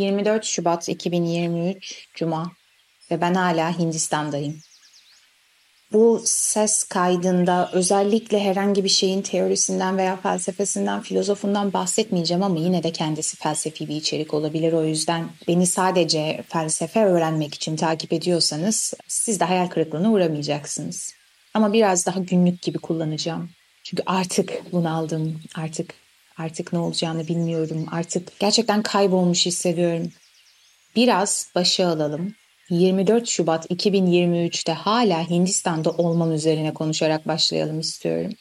24 Şubat 2023 Cuma ve ben hala Hindistan'dayım. Bu ses kaydında özellikle herhangi bir şeyin teorisinden veya felsefesinden, filozofundan bahsetmeyeceğim ama yine de kendisi felsefi bir içerik olabilir. O yüzden beni sadece felsefe öğrenmek için takip ediyorsanız siz de hayal kırıklığına uğramayacaksınız. Ama biraz daha günlük gibi kullanacağım. Çünkü artık bunu aldım, artık Artık ne olacağını bilmiyorum. Artık gerçekten kaybolmuş hissediyorum. Biraz başa alalım. 24 Şubat 2023'te hala Hindistan'da olmam üzerine konuşarak başlayalım istiyorum.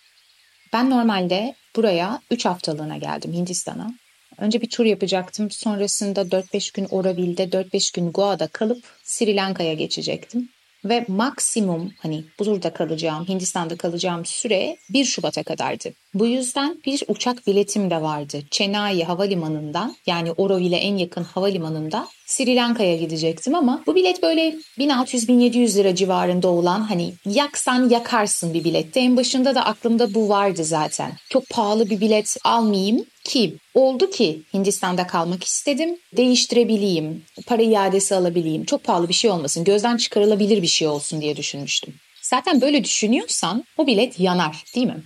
Ben normalde buraya 3 haftalığına geldim Hindistan'a. Önce bir tur yapacaktım. Sonrasında 4-5 gün Oroville'de, 4-5 gün Goa'da kalıp Sri Lanka'ya geçecektim. Ve maksimum hani burada kalacağım, Hindistan'da kalacağım süre 1 Şubat'a kadardı. Bu yüzden bir uçak biletim de vardı. Chennai havalimanından yani Oroville'e en yakın havalimanında Sri Lanka'ya gidecektim ama bu bilet böyle 1600-1700 lira civarında olan hani yaksan yakarsın bir bilette. En başında da aklımda bu vardı zaten. Çok pahalı bir bilet almayayım ki oldu ki Hindistan'da kalmak istedim. Değiştirebileyim, para iadesi alabileyim. Çok pahalı bir şey olmasın, gözden çıkarılabilir bir şey olsun diye düşünmüştüm. Zaten böyle düşünüyorsan o bilet yanar değil mi?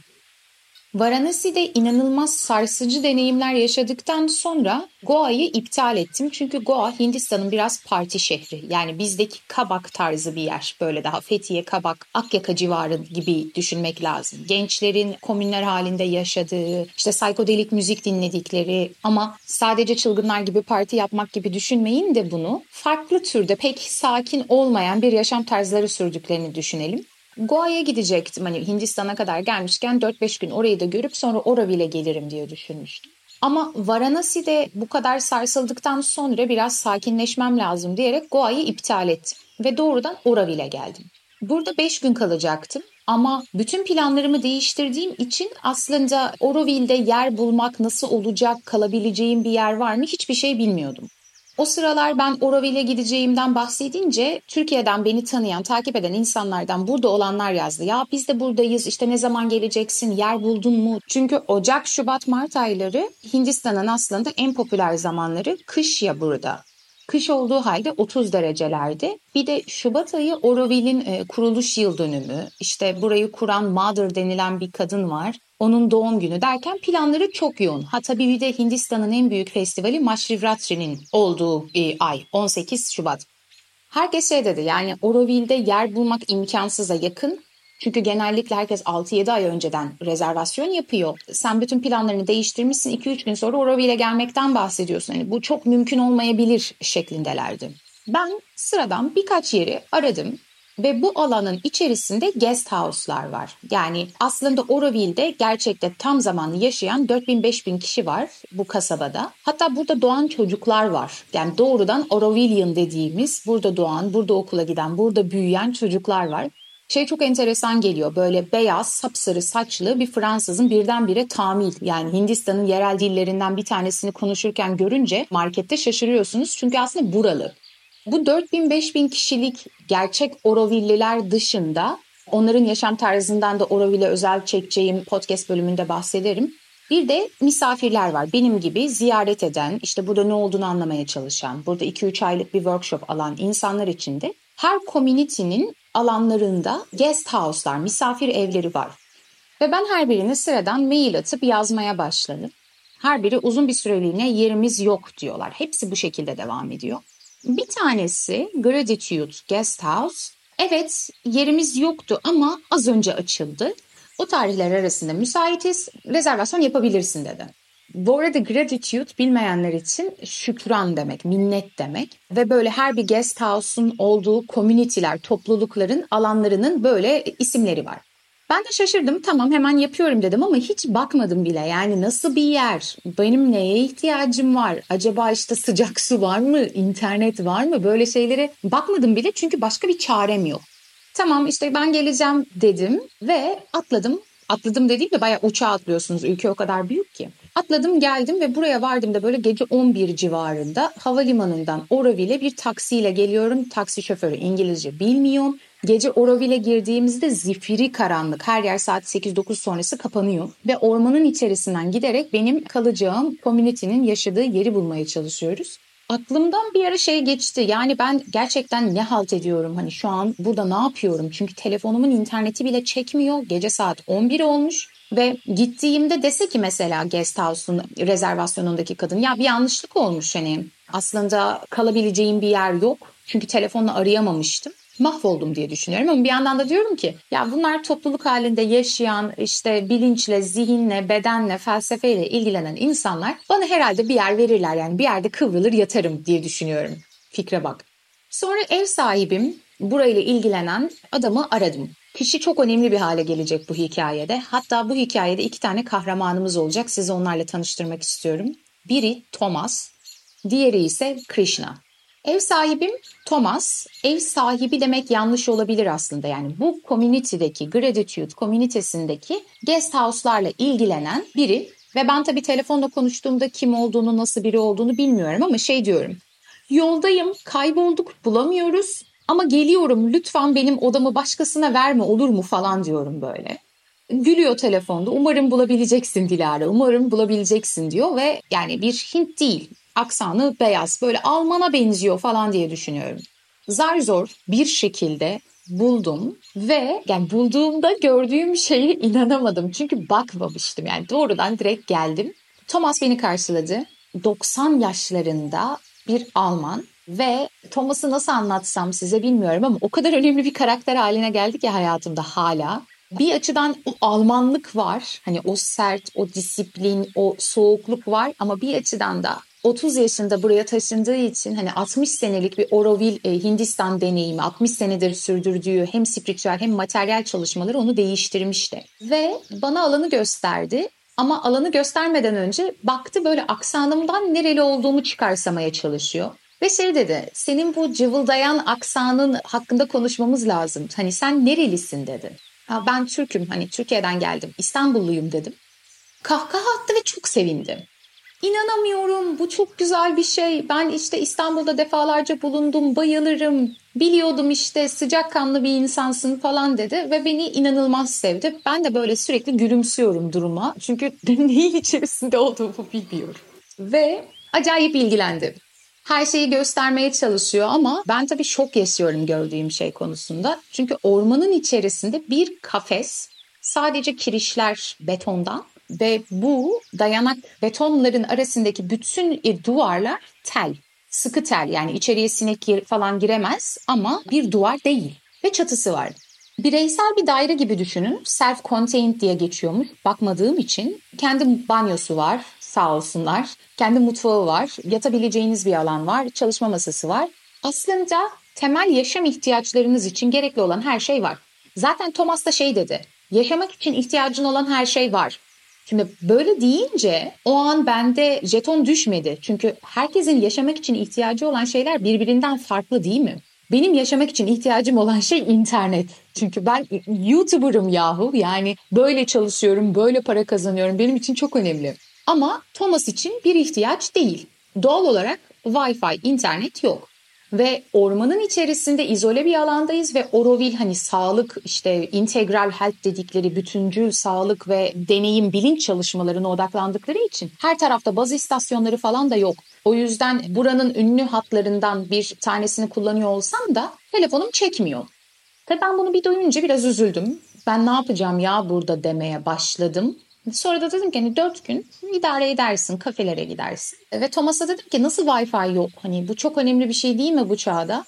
Varanasi'de inanılmaz sarsıcı deneyimler yaşadıktan sonra Goa'yı iptal ettim. Çünkü Goa Hindistan'ın biraz parti şehri. Yani bizdeki Kabak tarzı bir yer. Böyle daha Fethiye, Kabak, Akyaka civarı gibi düşünmek lazım. Gençlerin komünler halinde yaşadığı, işte psikodelik müzik dinledikleri ama sadece çılgınlar gibi parti yapmak gibi düşünmeyin de bunu farklı türde pek sakin olmayan bir yaşam tarzları sürdüklerini düşünelim. Goa'ya gidecektim hani Hindistan'a kadar gelmişken 4-5 gün orayı da görüp sonra Oroville'e gelirim diye düşünmüştüm. Ama Varanasi'de bu kadar sarsıldıktan sonra biraz sakinleşmem lazım diyerek Goa'yı iptal ettim ve doğrudan Oroville'e geldim. Burada 5 gün kalacaktım ama bütün planlarımı değiştirdiğim için aslında Oroville'de yer bulmak nasıl olacak, kalabileceğim bir yer var mı hiçbir şey bilmiyordum. O sıralar ben Oroville'e gideceğimden bahsedince Türkiye'den beni tanıyan, takip eden insanlardan burada olanlar yazdı. Ya biz de buradayız işte ne zaman geleceksin, yer buldun mu? Çünkü Ocak, Şubat, Mart ayları Hindistan'ın aslında en popüler zamanları kış ya burada. Kış olduğu halde 30 derecelerde. Bir de Şubat ayı Oroville'in e, kuruluş yıl dönümü. İşte burayı kuran Mother denilen bir kadın var. Onun doğum günü derken planları çok yoğun. Ha tabii bir de Hindistan'ın en büyük festivali Mahshivratri'nin olduğu e, ay 18 Şubat. Herkes şey dedi yani Oroville'de yer bulmak imkansıza yakın. Çünkü genellikle herkes 6-7 ay önceden rezervasyon yapıyor. Sen bütün planlarını değiştirmişsin 2-3 gün sonra Oroville'e gelmekten bahsediyorsun. Yani bu çok mümkün olmayabilir şeklindelerdi. Ben sıradan birkaç yeri aradım. Ve bu alanın içerisinde guest house'lar var. Yani aslında Oroville'de gerçekte tam zamanlı yaşayan 4000-5000 kişi var bu kasabada. Hatta burada doğan çocuklar var. Yani doğrudan Orovillian dediğimiz burada doğan, burada okula giden, burada büyüyen çocuklar var. Şey çok enteresan geliyor böyle beyaz sapsarı saçlı bir Fransızın birdenbire tamil yani Hindistan'ın yerel dillerinden bir tanesini konuşurken görünce markette şaşırıyorsunuz çünkü aslında buralı. Bu 4000-5000 kişilik gerçek Oroville'liler dışında onların yaşam tarzından da Oroville özel çekeceğim podcast bölümünde bahsederim. Bir de misafirler var. Benim gibi ziyaret eden, işte burada ne olduğunu anlamaya çalışan, burada 2-3 aylık bir workshop alan insanlar için de her community'nin alanlarında guest house'lar, misafir evleri var. Ve ben her birine sıradan mail atıp yazmaya başladım. Her biri uzun bir süreliğine yerimiz yok diyorlar. Hepsi bu şekilde devam ediyor. Bir tanesi Gratitude Guest House Evet yerimiz yoktu ama az önce açıldı. O tarihler arasında müsaitiz, rezervasyon yapabilirsin dedi. Bu arada gratitude bilmeyenler için şükran demek, minnet demek ve böyle her bir guest house'un olduğu community'ler, toplulukların alanlarının böyle isimleri var. Ben de şaşırdım tamam hemen yapıyorum dedim ama hiç bakmadım bile. Yani nasıl bir yer, benim neye ihtiyacım var, acaba işte sıcak su var mı, internet var mı böyle şeylere bakmadım bile çünkü başka bir çarem yok. Tamam işte ben geleceğim dedim ve atladım. Atladım dediğimde bayağı uçağa atlıyorsunuz. Ülke o kadar büyük ki. Atladım geldim ve buraya vardığımda böyle gece 11 civarında havalimanından Oroville'e bir taksiyle geliyorum. Taksi şoförü İngilizce bilmiyorum. Gece Oroville'e girdiğimizde zifiri karanlık. Her yer saat 8-9 sonrası kapanıyor. Ve ormanın içerisinden giderek benim kalacağım community'nin yaşadığı yeri bulmaya çalışıyoruz. Aklımdan bir ara şey geçti. Yani ben gerçekten ne halt ediyorum? Hani şu an burada ne yapıyorum? Çünkü telefonumun interneti bile çekmiyor. Gece saat 11 olmuş. Ve gittiğimde dese ki mesela guest house'un rezervasyonundaki kadın ya bir yanlışlık olmuş hani aslında kalabileceğim bir yer yok. Çünkü telefonla arayamamıştım mahvoldum diye düşünüyorum ama bir yandan da diyorum ki ya bunlar topluluk halinde yaşayan işte bilinçle, zihinle, bedenle, felsefeyle ilgilenen insanlar bana herhalde bir yer verirler yani bir yerde kıvrılır yatarım diye düşünüyorum. Fikre bak. Sonra ev sahibim burayla ilgilenen adamı aradım. Kişi çok önemli bir hale gelecek bu hikayede. Hatta bu hikayede iki tane kahramanımız olacak. Sizi onlarla tanıştırmak istiyorum. Biri Thomas, diğeri ise Krishna. Ev sahibim Thomas. Ev sahibi demek yanlış olabilir aslında. Yani bu community'deki, gratitude komünitesindeki guest house'larla ilgilenen biri. Ve ben tabii telefonla konuştuğumda kim olduğunu, nasıl biri olduğunu bilmiyorum ama şey diyorum. Yoldayım, kaybolduk, bulamıyoruz ama geliyorum lütfen benim odamı başkasına verme olur mu falan diyorum böyle. Gülüyor telefonda. Umarım bulabileceksin Dilara. Umarım bulabileceksin diyor ve yani bir Hint değil aksanı beyaz böyle Alman'a benziyor falan diye düşünüyorum. Zar zor bir şekilde buldum ve yani bulduğumda gördüğüm şeye inanamadım. Çünkü bakmamıştım yani doğrudan direkt geldim. Thomas beni karşıladı. 90 yaşlarında bir Alman ve Thomas'ı nasıl anlatsam size bilmiyorum ama o kadar önemli bir karakter haline geldi ki hayatımda hala. Bir açıdan o Almanlık var. Hani o sert, o disiplin, o soğukluk var ama bir açıdan da 30 yaşında buraya taşındığı için hani 60 senelik bir Oroville e, Hindistan deneyimi, 60 senedir sürdürdüğü hem spiritüel hem materyal çalışmaları onu değiştirmişti. Ve bana alanı gösterdi. Ama alanı göstermeden önce baktı böyle aksanımdan nereli olduğumu çıkarsamaya çalışıyor. Ve şey dedi, senin bu cıvıldayan aksanın hakkında konuşmamız lazım. Hani sen nerelisin dedi. Ben Türk'üm, hani Türkiye'den geldim, İstanbulluyum dedim. Kahkaha attı ve çok sevindi. İnanamıyorum bu çok güzel bir şey. Ben işte İstanbul'da defalarca bulundum, bayılırım. Biliyordum işte sıcakkanlı bir insansın falan dedi ve beni inanılmaz sevdi. Ben de böyle sürekli gülümsüyorum duruma. Çünkü neyin içerisinde olduğumu bilmiyorum. Ve acayip ilgilendi. Her şeyi göstermeye çalışıyor ama ben tabii şok yaşıyorum gördüğüm şey konusunda. Çünkü ormanın içerisinde bir kafes sadece kirişler betondan ve bu dayanak betonların arasındaki bütün duvarlar tel. Sıkı tel yani içeriye sinek falan giremez ama bir duvar değil ve çatısı var. Bireysel bir daire gibi düşünün. Self-contained diye geçiyormuş. Bakmadığım için kendi banyosu var sağ olsunlar. Kendi mutfağı var. Yatabileceğiniz bir alan var. Çalışma masası var. Aslında temel yaşam ihtiyaçlarınız için gerekli olan her şey var. Zaten Thomas da şey dedi. Yaşamak için ihtiyacın olan her şey var. Şimdi böyle deyince o an bende jeton düşmedi. Çünkü herkesin yaşamak için ihtiyacı olan şeyler birbirinden farklı değil mi? Benim yaşamak için ihtiyacım olan şey internet. Çünkü ben YouTuber'ım yahu. Yani böyle çalışıyorum, böyle para kazanıyorum. Benim için çok önemli. Ama Thomas için bir ihtiyaç değil. Doğal olarak Wi-Fi, internet yok ve ormanın içerisinde izole bir alandayız ve Oroville hani sağlık işte integral health dedikleri bütüncül sağlık ve deneyim bilinç çalışmalarına odaklandıkları için her tarafta baz istasyonları falan da yok. O yüzden buranın ünlü hatlarından bir tanesini kullanıyor olsam da telefonum çekmiyor. Tabii ben bunu bir duyunca biraz üzüldüm. Ben ne yapacağım ya burada demeye başladım. Sonra da dedim ki hani dört gün idare edersin, kafelere gidersin. Ve Thomas'a dedim ki nasıl Wi-Fi yok? Hani bu çok önemli bir şey değil mi bu çağda?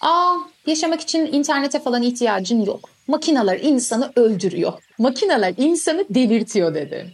Aa yaşamak için internete falan ihtiyacın yok. Makineler insanı öldürüyor. Makineler insanı delirtiyor dedi.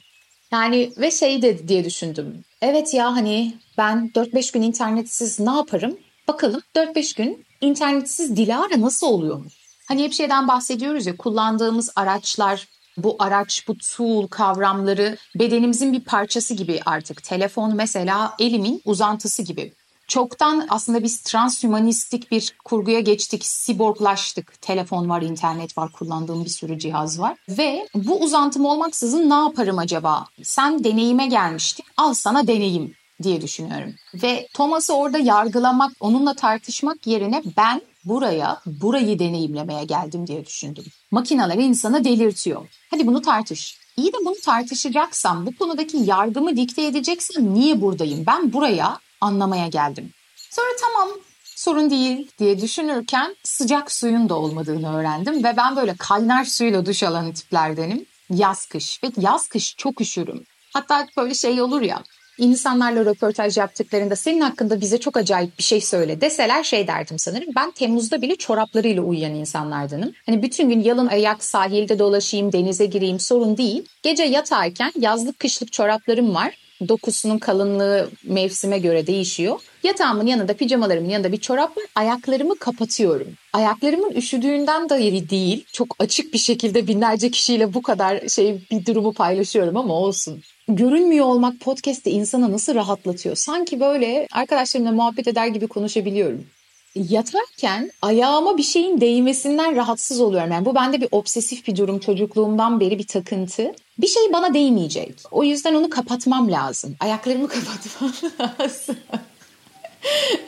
Yani ve şey dedi diye düşündüm. Evet ya hani ben 4-5 gün internetsiz ne yaparım? Bakalım 4-5 gün internetsiz Dilara nasıl oluyormuş? Hani hep şeyden bahsediyoruz ya kullandığımız araçlar bu araç, bu tool kavramları bedenimizin bir parçası gibi artık. Telefon mesela elimin uzantısı gibi. Çoktan aslında biz transhümanistik bir kurguya geçtik, siborglaştık. Telefon var, internet var, kullandığım bir sürü cihaz var. Ve bu uzantım olmaksızın ne yaparım acaba? Sen deneyime gelmiştin, al sana deneyim diye düşünüyorum. Ve Thomas'ı orada yargılamak, onunla tartışmak yerine ben buraya, burayı deneyimlemeye geldim diye düşündüm. Makineler insanı delirtiyor. Hadi bunu tartış. İyi de bunu tartışacaksam, bu konudaki yargımı dikte edeceksem niye buradayım? Ben buraya anlamaya geldim. Sonra tamam sorun değil diye düşünürken sıcak suyun da olmadığını öğrendim ve ben böyle kaynar suyla duş alan tiplerdenim. Yaz kış ve yaz kış çok üşürüm. Hatta böyle şey olur ya insanlarla röportaj yaptıklarında senin hakkında bize çok acayip bir şey söyle deseler şey derdim sanırım. Ben Temmuz'da bile çoraplarıyla uyuyan insanlardanım. Hani bütün gün yalın ayak sahilde dolaşayım, denize gireyim sorun değil. Gece yatarken yazlık kışlık çoraplarım var dokusunun kalınlığı mevsime göre değişiyor. Yatağımın yanında pijamalarımın yanında bir çorap var. Ayaklarımı kapatıyorum. Ayaklarımın üşüdüğünden dolayı değil. Çok açık bir şekilde binlerce kişiyle bu kadar şey bir durumu paylaşıyorum ama olsun. Görünmüyor olmak podcast'te insana nasıl rahatlatıyor? Sanki böyle arkadaşlarımla muhabbet eder gibi konuşabiliyorum yatarken ayağıma bir şeyin değmesinden rahatsız oluyorum. Yani bu bende bir obsesif bir durum çocukluğumdan beri bir takıntı. Bir şey bana değmeyecek. O yüzden onu kapatmam lazım. Ayaklarımı kapatmam lazım.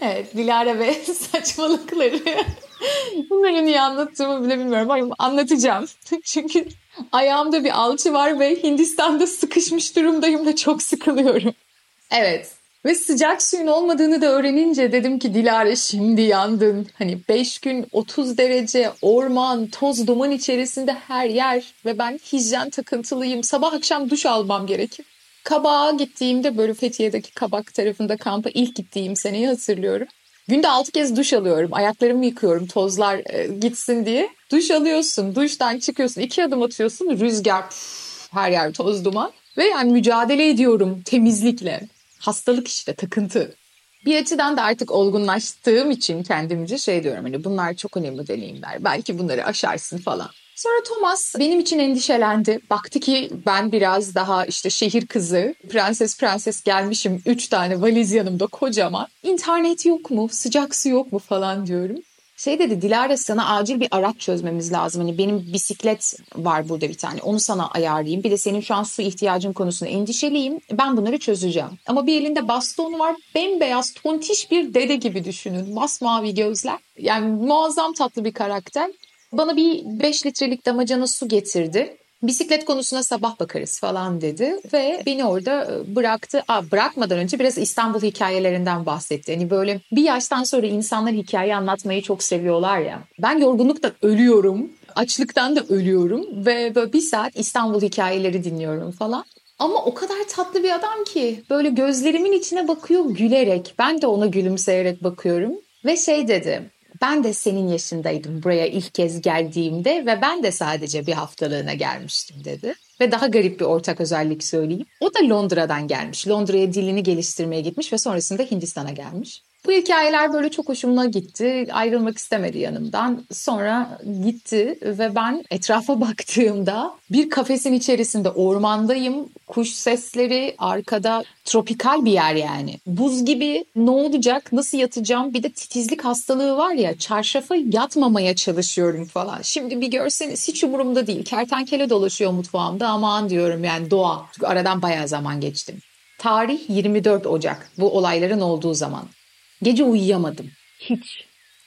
evet Dilara ve saçmalıkları. Bunları niye anlattığımı bile bilmiyorum ama anlatacağım. Çünkü ayağımda bir alçı var ve Hindistan'da sıkışmış durumdayım ve çok sıkılıyorum. Evet ve sıcak suyun olmadığını da öğrenince dedim ki Dilara şimdi yandın. Hani 5 gün 30 derece orman, toz duman içerisinde her yer ve ben hijyen takıntılıyım. Sabah akşam duş almam gerekir. Kabağa gittiğimde böyle Fethiye'deki Kabak tarafında kampa ilk gittiğim seneyi hatırlıyorum. Günde 6 kez duş alıyorum. Ayaklarımı yıkıyorum tozlar e, gitsin diye. Duş alıyorsun, duştan çıkıyorsun, iki adım atıyorsun, rüzgar, püf, her yer toz duman. Ve yani mücadele ediyorum temizlikle. Hastalık işte takıntı. Bir açıdan da artık olgunlaştığım için kendimce şey diyorum hani bunlar çok önemli deneyimler. Belki bunları aşarsın falan. Sonra Thomas benim için endişelendi. Baktı ki ben biraz daha işte şehir kızı, prenses prenses gelmişim. Üç tane valiz yanımda kocaman. İnternet yok mu? Sıcak su yok mu falan diyorum. Şey dedi Dilara sana acil bir araç çözmemiz lazım. Hani benim bisiklet var burada bir tane. Onu sana ayarlayayım. Bir de senin şu an su ihtiyacın konusunda endişeliyim. Ben bunları çözeceğim. Ama bir elinde bastonu var. Bembeyaz tontiş bir dede gibi düşünün. Masmavi gözler. Yani muazzam tatlı bir karakter. Bana bir 5 litrelik damacana su getirdi. Bisiklet konusuna sabah bakarız falan dedi ve beni orada e, bıraktı. Aa, bırakmadan önce biraz İstanbul hikayelerinden bahsetti. Hani böyle bir yaştan sonra insanlar hikaye anlatmayı çok seviyorlar ya. Ben yorgunluktan ölüyorum, açlıktan da ölüyorum ve böyle bir saat İstanbul hikayeleri dinliyorum falan. Ama o kadar tatlı bir adam ki böyle gözlerimin içine bakıyor gülerek. Ben de ona gülümseyerek bakıyorum. Ve şey dedi ben de senin yaşındaydım buraya ilk kez geldiğimde ve ben de sadece bir haftalığına gelmiştim dedi. Ve daha garip bir ortak özellik söyleyeyim. O da Londra'dan gelmiş. Londra'ya dilini geliştirmeye gitmiş ve sonrasında Hindistan'a gelmiş. Bu hikayeler böyle çok hoşuma gitti. Ayrılmak istemedi yanımdan. Sonra gitti ve ben etrafa baktığımda bir kafesin içerisinde ormandayım. Kuş sesleri arkada tropikal bir yer yani. Buz gibi ne olacak nasıl yatacağım bir de titizlik hastalığı var ya çarşafa yatmamaya çalışıyorum falan. Şimdi bir görseniz hiç umurumda değil. Kertenkele dolaşıyor mutfağımda aman diyorum yani doğa. Çünkü aradan bayağı zaman geçtim. Tarih 24 Ocak bu olayların olduğu zaman. Gece uyuyamadım. Hiç.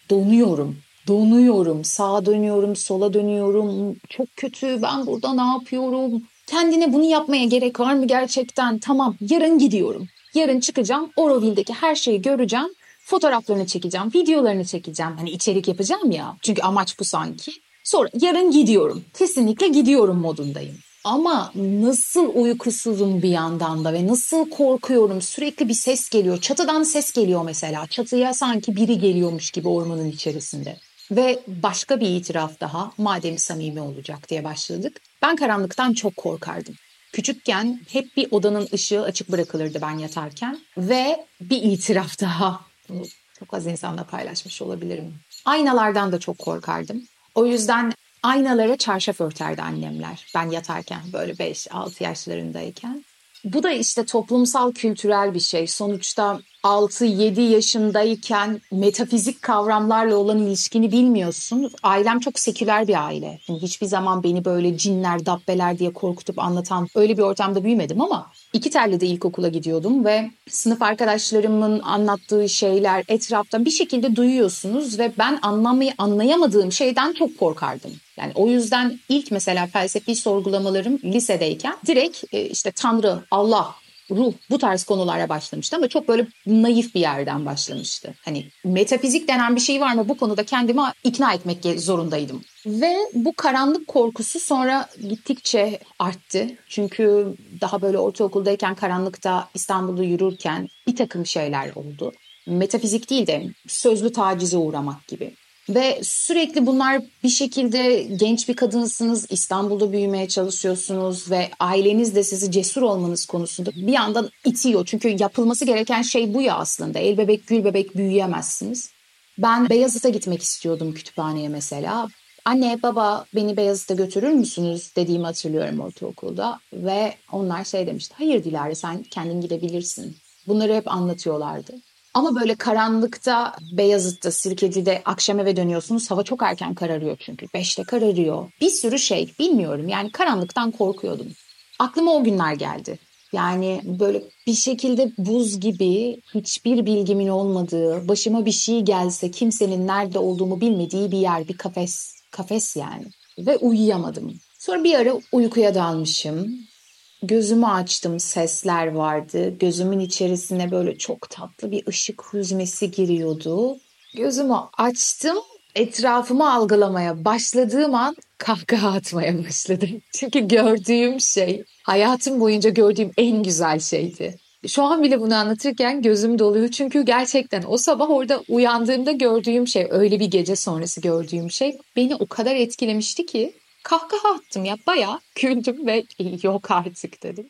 Donuyorum. Donuyorum. Sağa dönüyorum, sola dönüyorum. Çok kötü. Ben burada ne yapıyorum? Kendine bunu yapmaya gerek var mı gerçekten? Tamam, yarın gidiyorum. Yarın çıkacağım. Oroville'deki her şeyi göreceğim. Fotoğraflarını çekeceğim, videolarını çekeceğim. Hani içerik yapacağım ya. Çünkü amaç bu sanki. Sonra yarın gidiyorum. Kesinlikle gidiyorum modundayım. Ama nasıl uykusuzum bir yandan da ve nasıl korkuyorum. Sürekli bir ses geliyor. Çatıdan ses geliyor mesela. Çatıya sanki biri geliyormuş gibi ormanın içerisinde. Ve başka bir itiraf daha madem samimi olacak diye başladık. Ben karanlıktan çok korkardım. Küçükken hep bir odanın ışığı açık bırakılırdı ben yatarken. Ve bir itiraf daha. Bunu çok az insanla paylaşmış olabilirim. Aynalardan da çok korkardım. O yüzden aynalara çarşaf örterdi annemler. Ben yatarken böyle 5-6 yaşlarındayken. Bu da işte toplumsal kültürel bir şey. Sonuçta 6-7 yaşındayken metafizik kavramlarla olan ilişkini bilmiyorsun. Ailem çok seküler bir aile. Yani hiçbir zaman beni böyle cinler, dabbeler diye korkutup anlatan öyle bir ortamda büyümedim ama iki terli de ilkokula gidiyordum ve sınıf arkadaşlarımın anlattığı şeyler etrafta bir şekilde duyuyorsunuz ve ben anlamayı anlayamadığım şeyden çok korkardım. Yani o yüzden ilk mesela felsefi sorgulamalarım lisedeyken direkt e, işte Tanrı, Allah, ruh bu tarz konulara başlamıştı ama çok böyle naif bir yerden başlamıştı. Hani metafizik denen bir şey var mı bu konuda kendimi ikna etmek zorundaydım. Ve bu karanlık korkusu sonra gittikçe arttı. Çünkü daha böyle ortaokuldayken karanlıkta İstanbul'da yürürken bir takım şeyler oldu. Metafizik değil de sözlü tacize uğramak gibi. Ve sürekli bunlar bir şekilde genç bir kadınsınız, İstanbul'da büyümeye çalışıyorsunuz ve aileniz de sizi cesur olmanız konusunda bir yandan itiyor. Çünkü yapılması gereken şey bu ya aslında. El bebek gül bebek büyüyemezsiniz. Ben Beyazıt'a gitmek istiyordum kütüphaneye mesela. Anne baba beni Beyazıt'a götürür müsünüz dediğimi hatırlıyorum ortaokulda. Ve onlar şey demişti hayır Dilara sen kendin gidebilirsin. Bunları hep anlatıyorlardı. Ama böyle karanlıkta Beyazıt'ta, Sirkeci'de akşam eve dönüyorsunuz. Hava çok erken kararıyor çünkü. Beşte kararıyor. Bir sürü şey bilmiyorum. Yani karanlıktan korkuyordum. Aklıma o günler geldi. Yani böyle bir şekilde buz gibi hiçbir bilgimin olmadığı, başıma bir şey gelse kimsenin nerede olduğumu bilmediği bir yer, bir kafes. Kafes yani. Ve uyuyamadım. Sonra bir ara uykuya dalmışım. Gözümü açtım sesler vardı. Gözümün içerisine böyle çok tatlı bir ışık hüzmesi giriyordu. Gözümü açtım etrafımı algılamaya başladığım an kahkaha atmaya başladım. Çünkü gördüğüm şey hayatım boyunca gördüğüm en güzel şeydi. Şu an bile bunu anlatırken gözüm doluyor çünkü gerçekten o sabah orada uyandığımda gördüğüm şey öyle bir gece sonrası gördüğüm şey beni o kadar etkilemişti ki kahkaha attım ya bayağı güldüm ve yok artık dedim.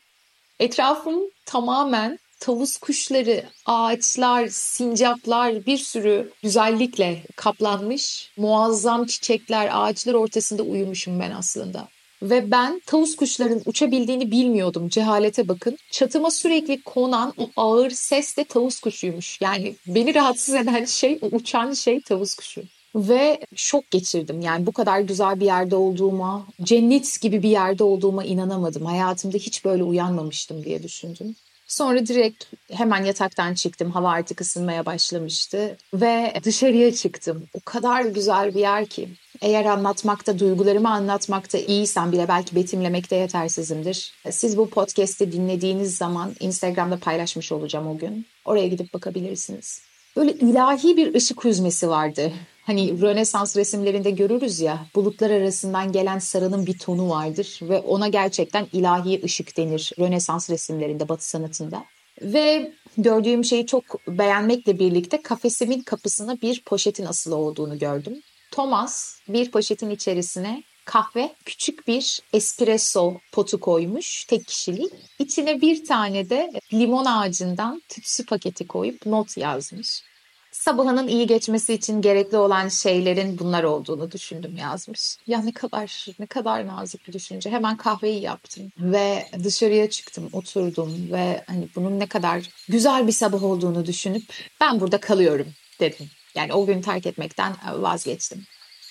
Etrafım tamamen tavus kuşları, ağaçlar, sincaplar bir sürü güzellikle kaplanmış. Muazzam çiçekler, ağaçlar ortasında uyumuşum ben aslında. Ve ben tavus kuşların uçabildiğini bilmiyordum. Cehalete bakın. Çatıma sürekli konan o ağır ses de tavus kuşuymuş. Yani beni rahatsız eden şey, o uçan şey tavus kuşu. Ve şok geçirdim. Yani bu kadar güzel bir yerde olduğuma, cennet gibi bir yerde olduğuma inanamadım. Hayatımda hiç böyle uyanmamıştım diye düşündüm. Sonra direkt hemen yataktan çıktım. Hava artık ısınmaya başlamıştı ve dışarıya çıktım. O kadar güzel bir yer ki. Eğer anlatmakta, duygularımı anlatmakta iyiysem bile belki betimlemekte yetersizimdir. Siz bu podcast'i dinlediğiniz zaman Instagram'da paylaşmış olacağım o gün. Oraya gidip bakabilirsiniz. Böyle ilahi bir ışık hüzmesi vardı. Hani Rönesans resimlerinde görürüz ya bulutlar arasından gelen sarının bir tonu vardır ve ona gerçekten ilahi ışık denir Rönesans resimlerinde Batı sanatında. Ve gördüğüm şeyi çok beğenmekle birlikte kafesimin kapısına bir poşetin asılı olduğunu gördüm. Thomas bir poşetin içerisine kahve, küçük bir espresso potu koymuş tek kişilik. İçine bir tane de limon ağacından tütsü paketi koyup not yazmış sabahının iyi geçmesi için gerekli olan şeylerin bunlar olduğunu düşündüm yazmış. Ya ne kadar ne kadar nazik bir düşünce. Hemen kahveyi yaptım ve dışarıya çıktım, oturdum ve hani bunun ne kadar güzel bir sabah olduğunu düşünüp ben burada kalıyorum dedim. Yani o gün terk etmekten vazgeçtim.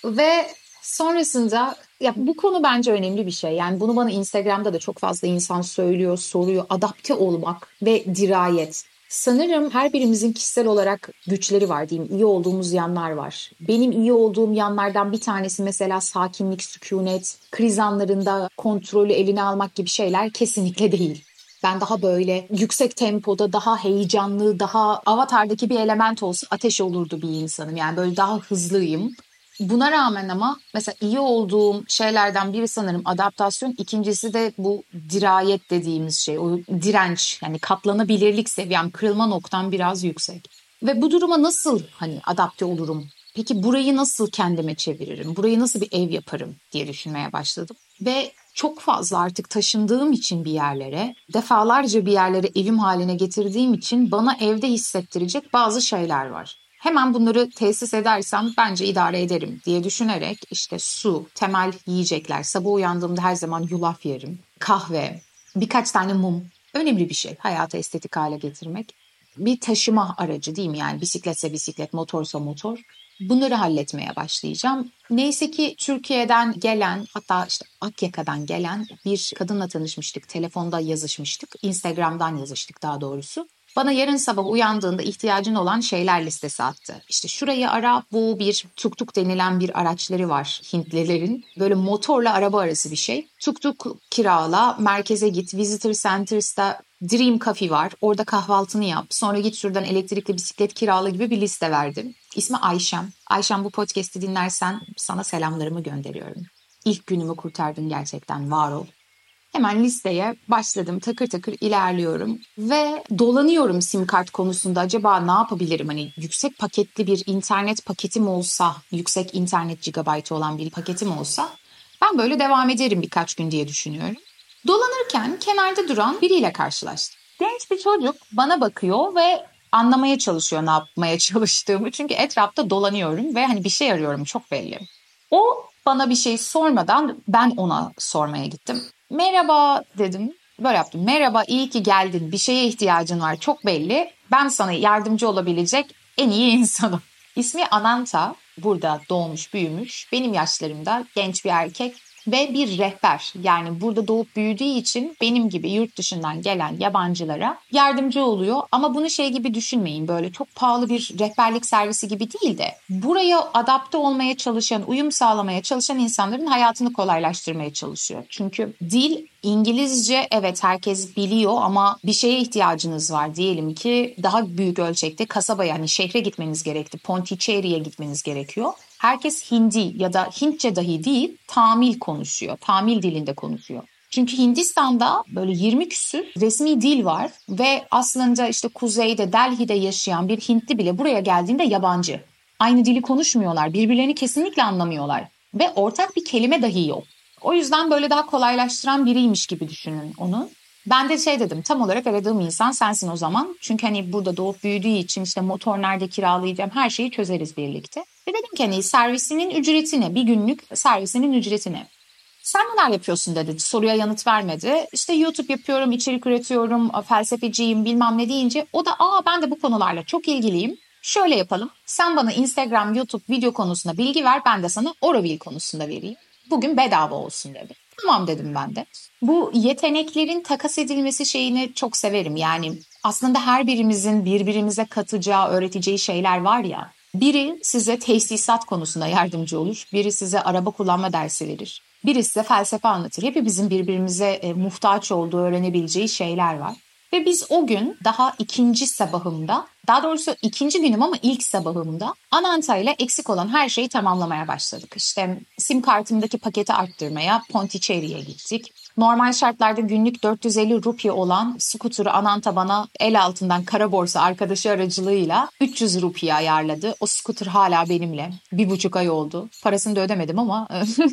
Ve sonrasında ya bu konu bence önemli bir şey. Yani bunu bana Instagram'da da çok fazla insan söylüyor, soruyor. Adapte olmak ve dirayet. Sanırım her birimizin kişisel olarak güçleri var diyeyim. İyi olduğumuz yanlar var. Benim iyi olduğum yanlardan bir tanesi mesela sakinlik, sükunet, kriz anlarında kontrolü eline almak gibi şeyler kesinlikle değil. Ben daha böyle yüksek tempoda, daha heyecanlı, daha avatardaki bir element olsa ateş olurdu bir insanım. Yani böyle daha hızlıyım. Buna rağmen ama mesela iyi olduğum şeylerden biri sanırım adaptasyon. İkincisi de bu dirayet dediğimiz şey. O direnç yani katlanabilirlik seviyem kırılma noktam biraz yüksek. Ve bu duruma nasıl hani adapte olurum? Peki burayı nasıl kendime çeviririm? Burayı nasıl bir ev yaparım diye düşünmeye başladım. Ve çok fazla artık taşındığım için bir yerlere, defalarca bir yerlere evim haline getirdiğim için bana evde hissettirecek bazı şeyler var. Hemen bunları tesis edersem bence idare ederim diye düşünerek işte su, temel yiyecekler, sabah uyandığımda her zaman yulaf yerim, kahve, birkaç tane mum önemli bir şey hayata estetik hale getirmek. Bir taşıma aracı değil mi yani bisikletse bisiklet, motorsa motor. Bunları halletmeye başlayacağım. Neyse ki Türkiye'den gelen hatta işte Akyaka'dan gelen bir kadınla tanışmıştık. Telefonda yazışmıştık. Instagram'dan yazıştık daha doğrusu. Bana yarın sabah uyandığında ihtiyacın olan şeyler listesi attı. İşte şurayı ara bu bir tuk tuk denilen bir araçları var Hintlilerin. Böyle motorla araba arası bir şey. Tuk tuk kirala, merkeze git, visitor centers'ta Dream Coffee var. Orada kahvaltını yap. Sonra git şuradan elektrikli bisiklet kirala gibi bir liste verdim. İsmi Ayşem. Ayşem bu podcast'i dinlersen sana selamlarımı gönderiyorum. İlk günümü kurtardın gerçekten var ol. Hemen listeye başladım. Takır takır ilerliyorum ve dolanıyorum sim kart konusunda. Acaba ne yapabilirim? Hani yüksek paketli bir internet paketim olsa, yüksek internet gigabaytı olan bir paketim olsa ben böyle devam ederim birkaç gün diye düşünüyorum. Dolanırken kenarda duran biriyle karşılaştım. Genç bir çocuk bana bakıyor ve anlamaya çalışıyor ne yapmaya çalıştığımı. Çünkü etrafta dolanıyorum ve hani bir şey arıyorum çok belli. O bana bir şey sormadan ben ona sormaya gittim. Merhaba dedim. Böyle yaptım. Merhaba iyi ki geldin. Bir şeye ihtiyacın var çok belli. Ben sana yardımcı olabilecek en iyi insanım. İsmi Ananta. Burada doğmuş büyümüş. Benim yaşlarımda genç bir erkek ve bir rehber. Yani burada doğup büyüdüğü için benim gibi yurt dışından gelen yabancılara yardımcı oluyor. Ama bunu şey gibi düşünmeyin böyle çok pahalı bir rehberlik servisi gibi değil de buraya adapte olmaya çalışan, uyum sağlamaya çalışan insanların hayatını kolaylaştırmaya çalışıyor. Çünkü dil İngilizce evet herkes biliyor ama bir şeye ihtiyacınız var diyelim ki daha büyük ölçekte kasaba yani şehre gitmeniz gerekti. Pondicherry'e gitmeniz gerekiyor. Herkes Hindi ya da Hintçe dahi değil Tamil konuşuyor. Tamil dilinde konuşuyor. Çünkü Hindistan'da böyle 20 küsür resmi dil var ve aslında işte kuzeyde Delhi'de yaşayan bir Hintli bile buraya geldiğinde yabancı. Aynı dili konuşmuyorlar, birbirlerini kesinlikle anlamıyorlar ve ortak bir kelime dahi yok. O yüzden böyle daha kolaylaştıran biriymiş gibi düşünün onu. Ben de şey dedim tam olarak aradığım insan sensin o zaman. Çünkü hani burada doğup büyüdüğü için işte motor nerede kiralayacağım her şeyi çözeriz birlikte. Ve dedim ki hani servisinin ücreti ne? Bir günlük servisinin ücreti ne? Sen neler yapıyorsun dedi. Soruya yanıt vermedi. İşte YouTube yapıyorum, içerik üretiyorum, felsefeciyim bilmem ne deyince o da aa ben de bu konularla çok ilgiliyim. Şöyle yapalım. Sen bana Instagram, YouTube video konusunda bilgi ver. Ben de sana Oroville konusunda vereyim. Bugün bedava olsun dedi. Tamam dedim ben de. Bu yeteneklerin takas edilmesi şeyini çok severim. Yani aslında her birimizin birbirimize katacağı, öğreteceği şeyler var ya. Biri size tesisat konusunda yardımcı olur. Biri size araba kullanma dersi verir. Biri size felsefe anlatır. Hepimizin birbirimize e, muhtaç olduğu öğrenebileceği şeyler var. Ve biz o gün daha ikinci sabahımda, daha doğrusu ikinci günüm ama ilk sabahımda Ananta ile eksik olan her şeyi tamamlamaya başladık. İşte sim kartımdaki paketi arttırmaya Pondicherry'e gittik. Normal şartlarda günlük 450 rupi olan scooter'ı Ananta bana el altından kara borsa arkadaşı aracılığıyla 300 rupiye ayarladı. O scooter hala benimle. Bir buçuk ay oldu. Parasını da ödemedim ama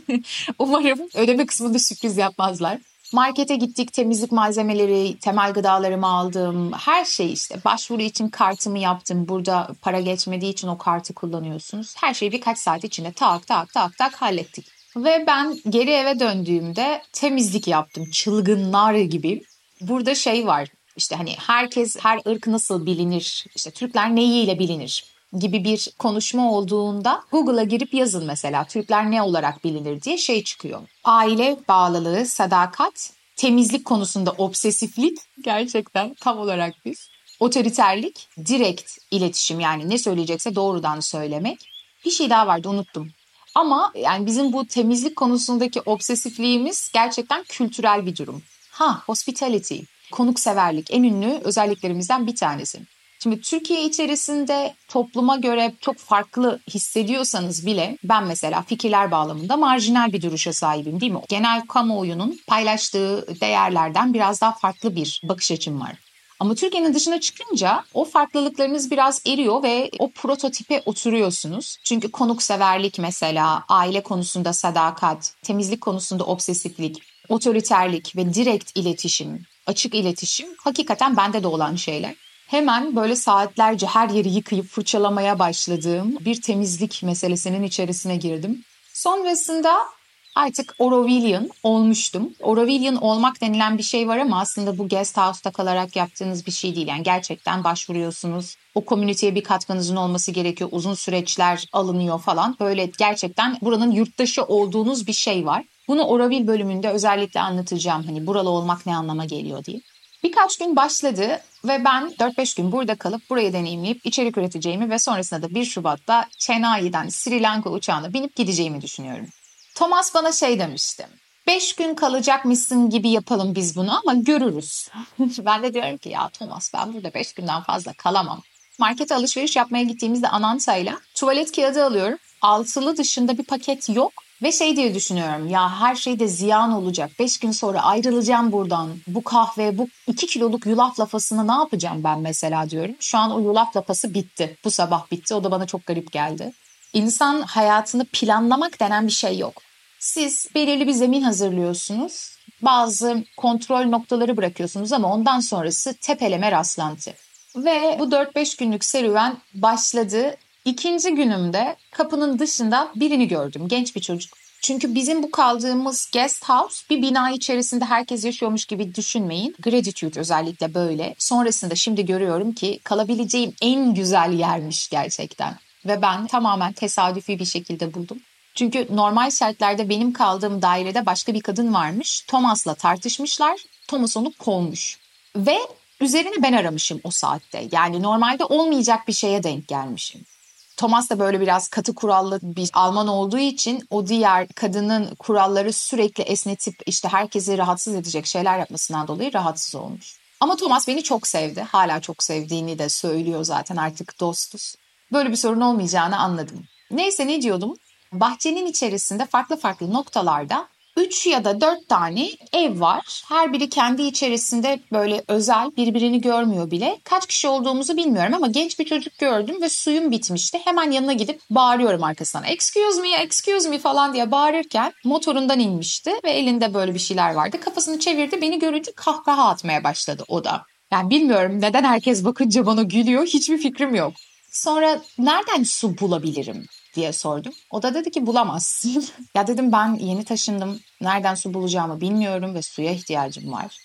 umarım ödeme kısmında sürpriz yapmazlar. Markete gittik, temizlik malzemeleri, temel gıdalarımı aldım. Her şey işte. Başvuru için kartımı yaptım. Burada para geçmediği için o kartı kullanıyorsunuz. Her şeyi birkaç saat içinde tak tak tak tak hallettik. Ve ben geri eve döndüğümde temizlik yaptım. Çılgınlar gibi. Burada şey var. İşte hani herkes, her ırk nasıl bilinir? İşte Türkler neyiyle bilinir? gibi bir konuşma olduğunda Google'a girip yazın mesela Türkler ne olarak bilinir diye şey çıkıyor. Aile bağlılığı, sadakat, temizlik konusunda obsesiflik gerçekten tam olarak biz. Otoriterlik, direkt iletişim yani ne söyleyecekse doğrudan söylemek. Bir şey daha vardı unuttum. Ama yani bizim bu temizlik konusundaki obsesifliğimiz gerçekten kültürel bir durum. Ha, hospitality, konukseverlik en ünlü özelliklerimizden bir tanesi. Şimdi Türkiye içerisinde topluma göre çok farklı hissediyorsanız bile ben mesela fikirler bağlamında marjinal bir duruşa sahibim değil mi? Genel kamuoyunun paylaştığı değerlerden biraz daha farklı bir bakış açım var. Ama Türkiye'nin dışına çıkınca o farklılıklarınız biraz eriyor ve o prototipe oturuyorsunuz. Çünkü konukseverlik mesela, aile konusunda sadakat, temizlik konusunda obsesiflik, otoriterlik ve direkt iletişim, açık iletişim hakikaten bende de olan şeyler. Hemen böyle saatlerce her yeri yıkayıp fırçalamaya başladığım bir temizlik meselesinin içerisine girdim. Sonrasında artık Orovillian olmuştum. Orovillian olmak denilen bir şey var ama aslında bu guest house'ta kalarak yaptığınız bir şey değil. Yani gerçekten başvuruyorsunuz. O komüniteye bir katkınızın olması gerekiyor. Uzun süreçler alınıyor falan. Böyle gerçekten buranın yurttaşı olduğunuz bir şey var. Bunu Oroville bölümünde özellikle anlatacağım. Hani buralı olmak ne anlama geliyor diye. Birkaç gün başladı ve ben 4-5 gün burada kalıp burayı deneyimleyip içerik üreteceğimi ve sonrasında da 1 Şubat'ta Chennai'den Sri Lanka uçağına binip gideceğimi düşünüyorum. Thomas bana şey demişti. 5 gün kalacakmışsın gibi yapalım biz bunu ama görürüz. ben de diyorum ki ya Thomas ben burada 5 günden fazla kalamam. Markete alışveriş yapmaya gittiğimizde Ananta'yla tuvalet kağıdı alıyorum. Altılı dışında bir paket yok. Ve şey diye düşünüyorum ya her şey de ziyan olacak. Beş gün sonra ayrılacağım buradan. Bu kahve, bu iki kiloluk yulaf lafasını ne yapacağım ben mesela diyorum. Şu an o yulaf lafası bitti. Bu sabah bitti. O da bana çok garip geldi. İnsan hayatını planlamak denen bir şey yok. Siz belirli bir zemin hazırlıyorsunuz. Bazı kontrol noktaları bırakıyorsunuz ama ondan sonrası tepeleme rastlantı. Ve bu 4-5 günlük serüven başladı İkinci günümde kapının dışında birini gördüm. Genç bir çocuk. Çünkü bizim bu kaldığımız guest house bir bina içerisinde herkes yaşıyormuş gibi düşünmeyin. Gratitude özellikle böyle. Sonrasında şimdi görüyorum ki kalabileceğim en güzel yermiş gerçekten. Ve ben tamamen tesadüfi bir şekilde buldum. Çünkü normal şartlarda benim kaldığım dairede başka bir kadın varmış. Thomas'la tartışmışlar. Thomas onu kovmuş. Ve üzerine ben aramışım o saatte. Yani normalde olmayacak bir şeye denk gelmişim. Thomas da böyle biraz katı kurallı bir Alman olduğu için o diğer kadının kuralları sürekli esnetip işte herkesi rahatsız edecek şeyler yapmasından dolayı rahatsız olmuş. Ama Thomas beni çok sevdi. Hala çok sevdiğini de söylüyor zaten artık dostuz. Böyle bir sorun olmayacağını anladım. Neyse ne diyordum? Bahçenin içerisinde farklı farklı noktalarda 3 ya da 4 tane ev var. Her biri kendi içerisinde böyle özel birbirini görmüyor bile. Kaç kişi olduğumuzu bilmiyorum ama genç bir çocuk gördüm ve suyum bitmişti. Hemen yanına gidip bağırıyorum arkasına. Excuse me, excuse me falan diye bağırırken motorundan inmişti ve elinde böyle bir şeyler vardı. Kafasını çevirdi beni görünce kahkaha atmaya başladı o da. Yani bilmiyorum neden herkes bakınca bana gülüyor hiçbir fikrim yok. Sonra nereden su bulabilirim diye sordum. O da dedi ki bulamazsın. ya dedim ben yeni taşındım. Nereden su bulacağımı bilmiyorum ve suya ihtiyacım var.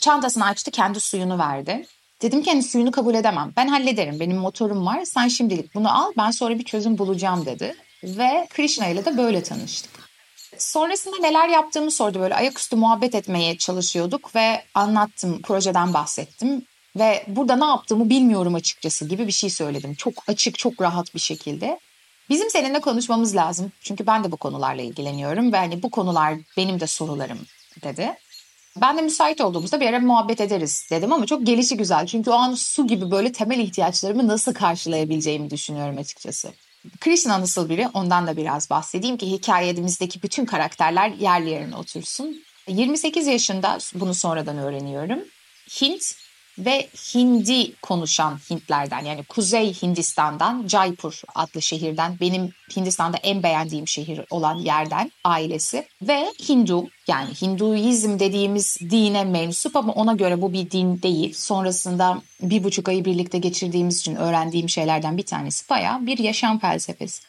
Çantasını açtı kendi suyunu verdi. Dedim ki hani suyunu kabul edemem. Ben hallederim. Benim motorum var. Sen şimdilik bunu al. Ben sonra bir çözüm bulacağım dedi. Ve Krishna ile de böyle tanıştık. Sonrasında neler yaptığımı sordu. Böyle ayaküstü muhabbet etmeye çalışıyorduk ve anlattım, projeden bahsettim. Ve burada ne yaptığımı bilmiyorum açıkçası gibi bir şey söyledim. Çok açık, çok rahat bir şekilde. Bizim seninle konuşmamız lazım. Çünkü ben de bu konularla ilgileniyorum ve hani bu konular benim de sorularım dedi. Ben de müsait olduğumuzda bir ara muhabbet ederiz dedim ama çok gelişi güzel. Çünkü o an su gibi böyle temel ihtiyaçlarımı nasıl karşılayabileceğimi düşünüyorum açıkçası. Krishna nasıl biri ondan da biraz bahsedeyim ki hikayemizdeki bütün karakterler yerli yerine otursun. 28 yaşında bunu sonradan öğreniyorum. Hint ve Hindi konuşan Hintlerden yani Kuzey Hindistan'dan Jaipur adlı şehirden benim Hindistan'da en beğendiğim şehir olan yerden ailesi ve Hindu yani Hinduizm dediğimiz dine mensup ama ona göre bu bir din değil. Sonrasında bir buçuk ayı birlikte geçirdiğimiz için öğrendiğim şeylerden bir tanesi bayağı bir yaşam felsefesi.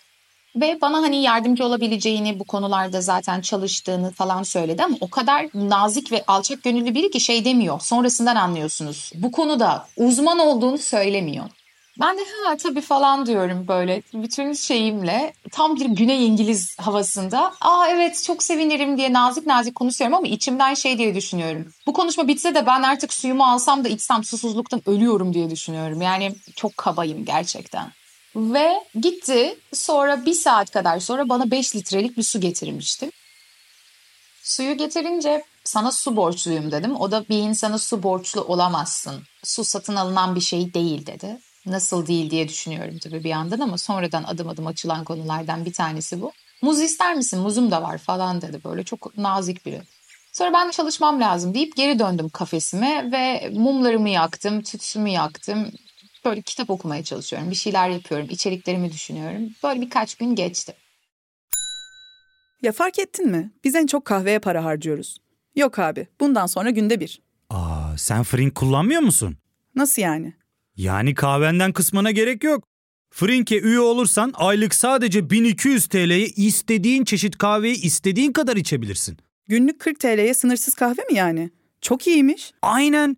Ve bana hani yardımcı olabileceğini bu konularda zaten çalıştığını falan söyledi ama o kadar nazik ve alçak gönüllü biri ki şey demiyor. Sonrasından anlıyorsunuz. Bu konuda uzman olduğunu söylemiyor. Ben de ha tabii falan diyorum böyle bütün şeyimle tam bir Güney İngiliz havasında. Aa evet çok sevinirim diye nazik nazik konuşuyorum ama içimden şey diye düşünüyorum. Bu konuşma bitse de ben artık suyumu alsam da içsem susuzluktan ölüyorum diye düşünüyorum. Yani çok kabayım gerçekten. Ve gitti sonra bir saat kadar sonra bana 5 litrelik bir su getirmişti. Suyu getirince sana su borçluyum dedim. O da bir insana su borçlu olamazsın. Su satın alınan bir şey değil dedi. nasıl değil diye düşünüyorum tabii bir yandan ama sonradan adım adım açılan konulardan bir tanesi bu. Muz ister misin? Muzum da var falan dedi böyle çok nazik biri. Sonra ben çalışmam lazım deyip geri döndüm kafesime ve mumlarımı yaktım, tütsümü yaktım. Böyle kitap okumaya çalışıyorum, bir şeyler yapıyorum, içeriklerimi düşünüyorum. Böyle birkaç gün geçti. Ya fark ettin mi? Biz en çok kahveye para harcıyoruz. Yok abi, bundan sonra günde bir. Aa, sen Frink kullanmıyor musun? Nasıl yani? Yani kahvenden kısmına gerek yok. Frink'e üye olursan aylık sadece 1200 TL'ye istediğin çeşit kahveyi istediğin kadar içebilirsin. Günlük 40 TL'ye sınırsız kahve mi yani? Çok iyiymiş. Aynen.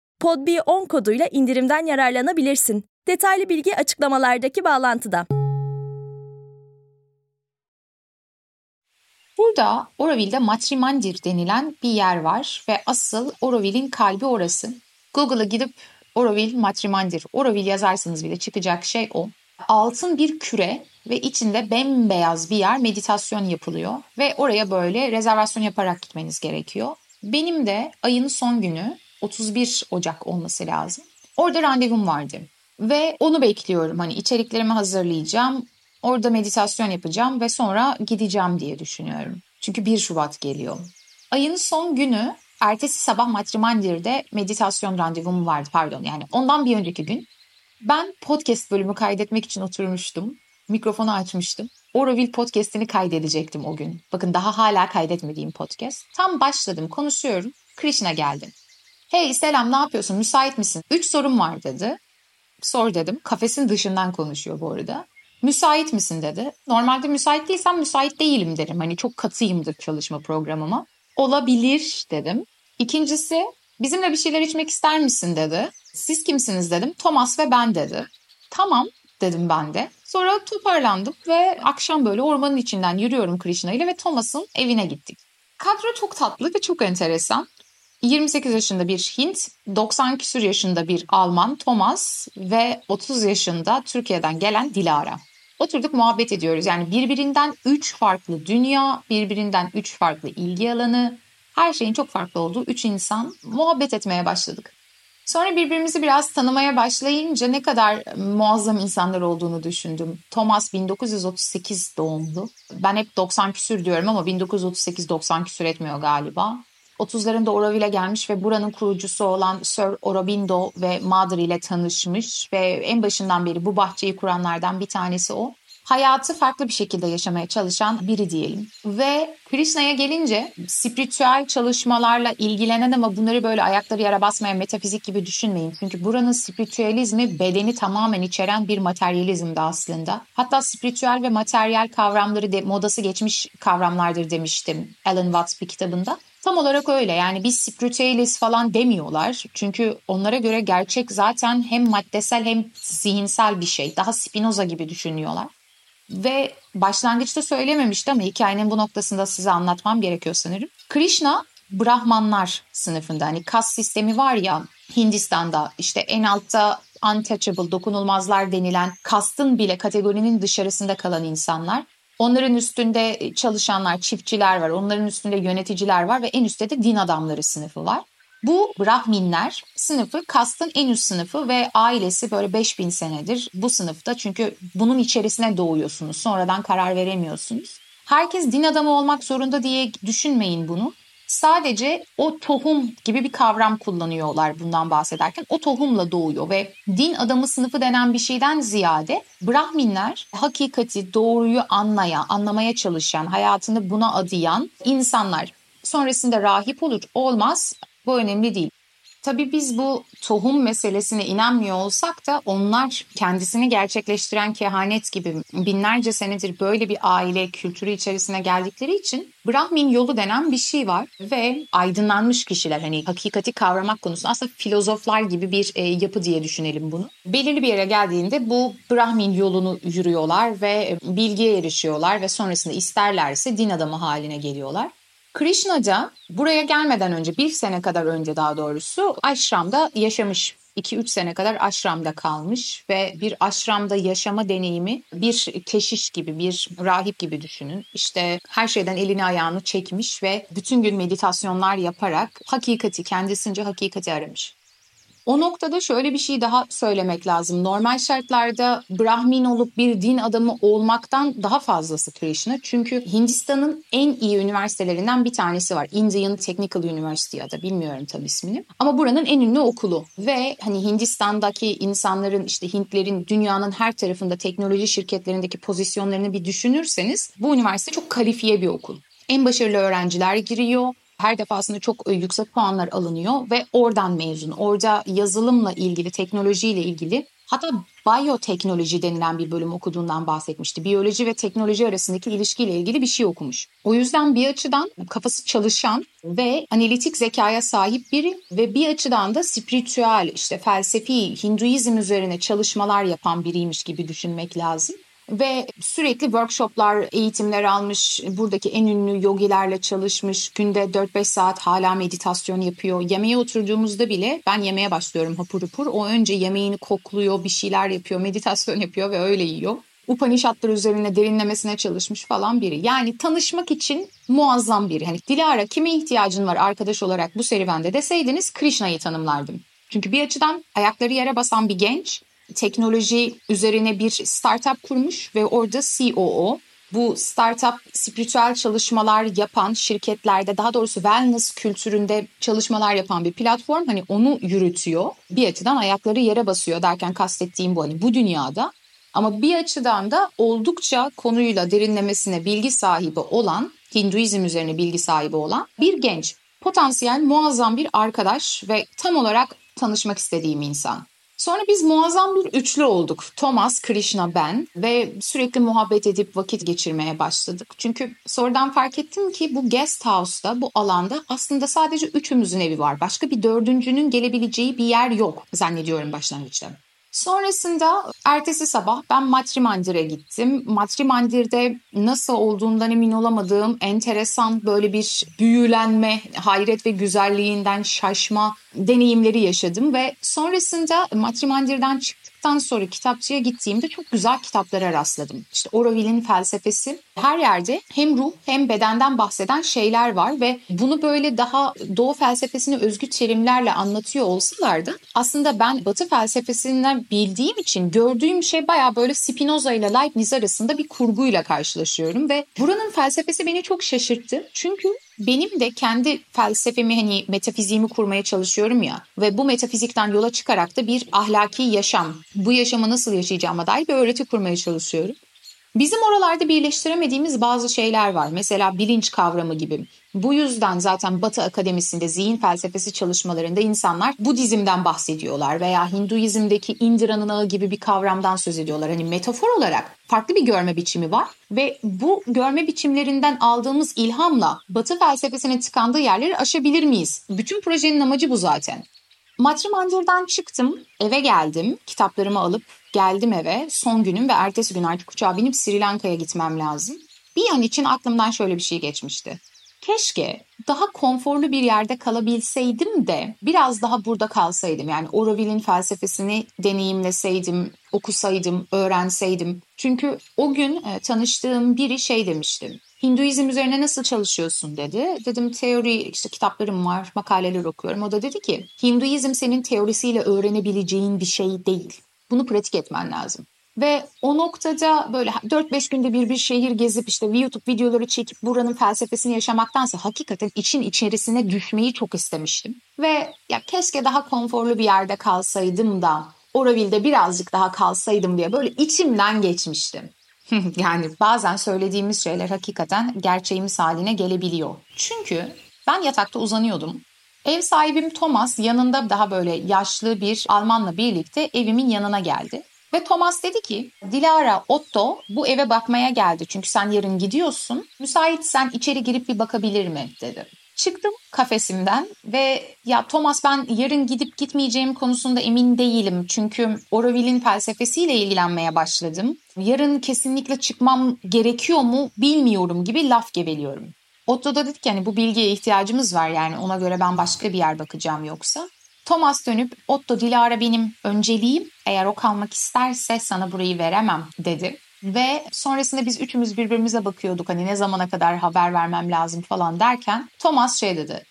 podb10 koduyla indirimden yararlanabilirsin. Detaylı bilgi açıklamalardaki bağlantıda. Burada Oroville'de Matrimandir denilen bir yer var ve asıl Oroville'in kalbi orası. Google'a gidip Oroville Matrimandir, Oroville yazarsanız bile çıkacak şey o. Altın bir küre ve içinde bembeyaz bir yer meditasyon yapılıyor ve oraya böyle rezervasyon yaparak gitmeniz gerekiyor. Benim de ayın son günü 31 Ocak olması lazım. Orada randevum vardı ve onu bekliyorum. Hani içeriklerimi hazırlayacağım. Orada meditasyon yapacağım ve sonra gideceğim diye düşünüyorum. Çünkü 1 Şubat geliyor. Ayın son günü ertesi sabah Matrimandir'de meditasyon randevum vardı pardon yani ondan bir önceki gün. Ben podcast bölümü kaydetmek için oturmuştum. Mikrofonu açmıştım. Oroville podcast'ini kaydedecektim o gün. Bakın daha hala kaydetmediğim podcast. Tam başladım konuşuyorum. Krishna geldi. Hey selam ne yapıyorsun müsait misin? Üç sorum var dedi. Sor dedim. Kafesin dışından konuşuyor bu arada. Müsait misin dedi. Normalde müsait değilsem müsait değilim derim. Hani çok katıyımdır çalışma programıma. Olabilir dedim. İkincisi bizimle bir şeyler içmek ister misin dedi. Siz kimsiniz dedim. Thomas ve ben dedi. Tamam dedim ben de. Sonra toparlandım ve akşam böyle ormanın içinden yürüyorum Krishna ile ve Thomas'ın evine gittik. Kadro çok tatlı ve çok enteresan. 28 yaşında bir Hint, 90 küsur yaşında bir Alman Thomas ve 30 yaşında Türkiye'den gelen Dilara. Oturduk muhabbet ediyoruz. Yani birbirinden 3 farklı dünya, birbirinden 3 farklı ilgi alanı, her şeyin çok farklı olduğu 3 insan muhabbet etmeye başladık. Sonra birbirimizi biraz tanımaya başlayınca ne kadar muazzam insanlar olduğunu düşündüm. Thomas 1938 doğumlu. Ben hep 90 küsür diyorum ama 1938 90 küsür etmiyor galiba. 30'larında Oroville'e gelmiş ve buranın kurucusu olan Sir Aurobindo ve Mother ile tanışmış ve en başından beri bu bahçeyi kuranlardan bir tanesi o. Hayatı farklı bir şekilde yaşamaya çalışan biri diyelim. Ve Krishna'ya gelince spiritüel çalışmalarla ilgilenen ama bunları böyle ayakları yere basmayan metafizik gibi düşünmeyin. Çünkü buranın spiritüalizmi bedeni tamamen içeren bir materyalizmdi aslında. Hatta spiritüel ve materyal kavramları de modası geçmiş kavramlardır demiştim Alan Watts bir kitabında. Tam olarak öyle yani biz spiritüeliz falan demiyorlar. Çünkü onlara göre gerçek zaten hem maddesel hem zihinsel bir şey. Daha Spinoza gibi düşünüyorlar. Ve başlangıçta söylememişti ama hikayenin bu noktasında size anlatmam gerekiyor sanırım. Krishna Brahmanlar sınıfında hani kas sistemi var ya Hindistan'da işte en altta untouchable dokunulmazlar denilen kastın bile kategorinin dışarısında kalan insanlar. Onların üstünde çalışanlar, çiftçiler var. Onların üstünde yöneticiler var ve en üstte de din adamları sınıfı var. Bu Brahminler sınıfı kastın en üst sınıfı ve ailesi böyle 5000 senedir bu sınıfta. Çünkü bunun içerisine doğuyorsunuz. Sonradan karar veremiyorsunuz. Herkes din adamı olmak zorunda diye düşünmeyin bunu. Sadece o tohum gibi bir kavram kullanıyorlar bundan bahsederken. O tohumla doğuyor ve din adamı sınıfı denen bir şeyden ziyade Brahminler hakikati, doğruyu anlayan, anlamaya çalışan, hayatını buna adayan insanlar. Sonrasında rahip olur, olmaz bu önemli değil. Tabii biz bu tohum meselesine inanmıyor olsak da onlar kendisini gerçekleştiren kehanet gibi binlerce senedir böyle bir aile kültürü içerisine geldikleri için Brahmin yolu denen bir şey var ve aydınlanmış kişiler hani hakikati kavramak konusunda aslında filozoflar gibi bir e, yapı diye düşünelim bunu. Belirli bir yere geldiğinde bu Brahmin yolunu yürüyorlar ve bilgiye erişiyorlar ve sonrasında isterlerse din adamı haline geliyorlar. Krishna da buraya gelmeden önce bir sene kadar önce daha doğrusu aşramda yaşamış 2-3 sene kadar aşramda kalmış ve bir aşramda yaşama deneyimi bir keşiş gibi, bir rahip gibi düşünün. İşte her şeyden elini ayağını çekmiş ve bütün gün meditasyonlar yaparak hakikati, kendisince hakikati aramış. O noktada şöyle bir şey daha söylemek lazım. Normal şartlarda Brahmin olup bir din adamı olmaktan daha fazlası Krishna. Çünkü Hindistan'ın en iyi üniversitelerinden bir tanesi var. Indian Technical University ya da bilmiyorum tabii ismini. Ama buranın en ünlü okulu. Ve hani Hindistan'daki insanların işte Hintlerin dünyanın her tarafında teknoloji şirketlerindeki pozisyonlarını bir düşünürseniz bu üniversite çok kalifiye bir okul. En başarılı öğrenciler giriyor her defasında çok e, yüksek puanlar alınıyor ve oradan mezun. Orada yazılımla ilgili, teknolojiyle ilgili hatta biyoteknoloji denilen bir bölüm okuduğundan bahsetmişti. Biyoloji ve teknoloji arasındaki ilişkiyle ilgili bir şey okumuş. O yüzden bir açıdan kafası çalışan ve analitik zekaya sahip biri ve bir açıdan da spiritüel, işte felsefi, Hinduizm üzerine çalışmalar yapan biriymiş gibi düşünmek lazım ve sürekli workshoplar, eğitimler almış, buradaki en ünlü yogilerle çalışmış, günde 4-5 saat hala meditasyon yapıyor. Yemeğe oturduğumuzda bile ben yemeğe başlıyorum hapur hapur. O önce yemeğini kokluyor, bir şeyler yapıyor, meditasyon yapıyor ve öyle yiyor. Upanishadlar üzerine derinlemesine çalışmış falan biri. Yani tanışmak için muazzam biri. Hani Dilara kime ihtiyacın var arkadaş olarak bu serüvende deseydiniz Krishna'yı tanımlardım. Çünkü bir açıdan ayakları yere basan bir genç teknoloji üzerine bir startup kurmuş ve orada COO. Bu startup spiritüel çalışmalar yapan şirketlerde daha doğrusu wellness kültüründe çalışmalar yapan bir platform hani onu yürütüyor. Bir açıdan ayakları yere basıyor derken kastettiğim bu hani bu dünyada. Ama bir açıdan da oldukça konuyla derinlemesine bilgi sahibi olan, Hinduizm üzerine bilgi sahibi olan bir genç. Potansiyel muazzam bir arkadaş ve tam olarak tanışmak istediğim insan. Sonra biz muazzam bir üçlü olduk. Thomas, Krishna, ben ve sürekli muhabbet edip vakit geçirmeye başladık. Çünkü sonradan fark ettim ki bu guest house'da, bu alanda aslında sadece üçümüzün evi var. Başka bir dördüncünün gelebileceği bir yer yok zannediyorum başlangıçta. Sonrasında ertesi sabah ben Matrimandir'e gittim. Matrimandir'de nasıl olduğundan emin olamadığım enteresan böyle bir büyülenme, hayret ve güzelliğinden şaşma deneyimleri yaşadım ve sonrasında Matrimandir'den çıktım çıktıktan sonra kitapçıya gittiğimde çok güzel kitaplara rastladım. İşte Oroville'in felsefesi her yerde hem ruh hem bedenden bahseden şeyler var ve bunu böyle daha doğu felsefesini özgü terimlerle anlatıyor olsalar da aslında ben batı felsefesinden bildiğim için gördüğüm şey baya böyle Spinoza ile Leibniz arasında bir kurguyla karşılaşıyorum ve buranın felsefesi beni çok şaşırttı. Çünkü benim de kendi felsefemi hani metafiziğimi kurmaya çalışıyorum ya ve bu metafizikten yola çıkarak da bir ahlaki yaşam, bu yaşamı nasıl yaşayacağıma dair bir öğreti kurmaya çalışıyorum. Bizim oralarda birleştiremediğimiz bazı şeyler var. Mesela bilinç kavramı gibi. Bu yüzden zaten Batı Akademisi'nde zihin felsefesi çalışmalarında insanlar Budizm'den bahsediyorlar veya Hinduizm'deki Indira'nın ağı gibi bir kavramdan söz ediyorlar. Hani metafor olarak farklı bir görme biçimi var ve bu görme biçimlerinden aldığımız ilhamla Batı felsefesinin tıkandığı yerleri aşabilir miyiz? Bütün projenin amacı bu zaten. Matrimandir'den çıktım, eve geldim, kitaplarımı alıp geldim eve. Son günüm ve ertesi gün artık uçağa binip Sri Lanka'ya gitmem lazım. Bir an için aklımdan şöyle bir şey geçmişti. Keşke daha konforlu bir yerde kalabilseydim de biraz daha burada kalsaydım. Yani Oroville'in felsefesini deneyimleseydim, okusaydım, öğrenseydim. Çünkü o gün e, tanıştığım biri şey demişti. Hinduizm üzerine nasıl çalışıyorsun dedi. Dedim teori işte kitaplarım var, makaleler okuyorum. O da dedi ki Hinduizm senin teorisiyle öğrenebileceğin bir şey değil. Bunu pratik etmen lazım. Ve o noktada böyle 4-5 günde bir bir şehir gezip işte YouTube videoları çekip buranın felsefesini yaşamaktansa hakikaten için içerisine düşmeyi çok istemiştim. Ve ya keşke daha konforlu bir yerde kalsaydım da Oroville'de birazcık daha kalsaydım diye böyle içimden geçmiştim. yani bazen söylediğimiz şeyler hakikaten gerçeğimiz haline gelebiliyor. Çünkü ben yatakta uzanıyordum Ev sahibim Thomas yanında daha böyle yaşlı bir Almanla birlikte evimin yanına geldi. Ve Thomas dedi ki Dilara Otto bu eve bakmaya geldi çünkü sen yarın gidiyorsun. Müsaitsen içeri girip bir bakabilir mi dedi. Çıktım kafesimden ve ya Thomas ben yarın gidip gitmeyeceğim konusunda emin değilim. Çünkü Oroville'in felsefesiyle ilgilenmeye başladım. Yarın kesinlikle çıkmam gerekiyor mu bilmiyorum gibi laf geveliyorum. Otto da dedi ki hani bu bilgiye ihtiyacımız var yani ona göre ben başka bir yer bakacağım yoksa. Thomas dönüp Otto Dilara benim önceliğim eğer o kalmak isterse sana burayı veremem dedi. Ve sonrasında biz üçümüz birbirimize bakıyorduk hani ne zamana kadar haber vermem lazım falan derken Thomas şey dedi.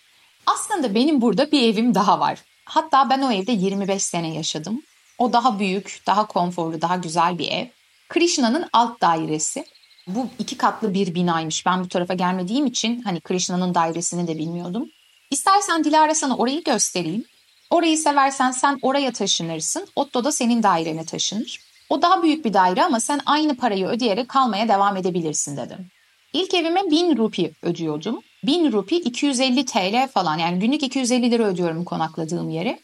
Aslında benim burada bir evim daha var. Hatta ben o evde 25 sene yaşadım. O daha büyük, daha konforlu, daha güzel bir ev. Krishna'nın alt dairesi. Bu iki katlı bir binaymış. Ben bu tarafa gelmediğim için hani Krishna'nın dairesini de bilmiyordum. İstersen Dilara sana orayı göstereyim. Orayı seversen sen oraya taşınırsın. Otto da senin dairene taşınır. O daha büyük bir daire ama sen aynı parayı ödeyerek kalmaya devam edebilirsin dedim. İlk evime 1000 rupi ödüyordum. 1000 rupi 250 TL falan yani günlük 250 lira ödüyorum konakladığım yere.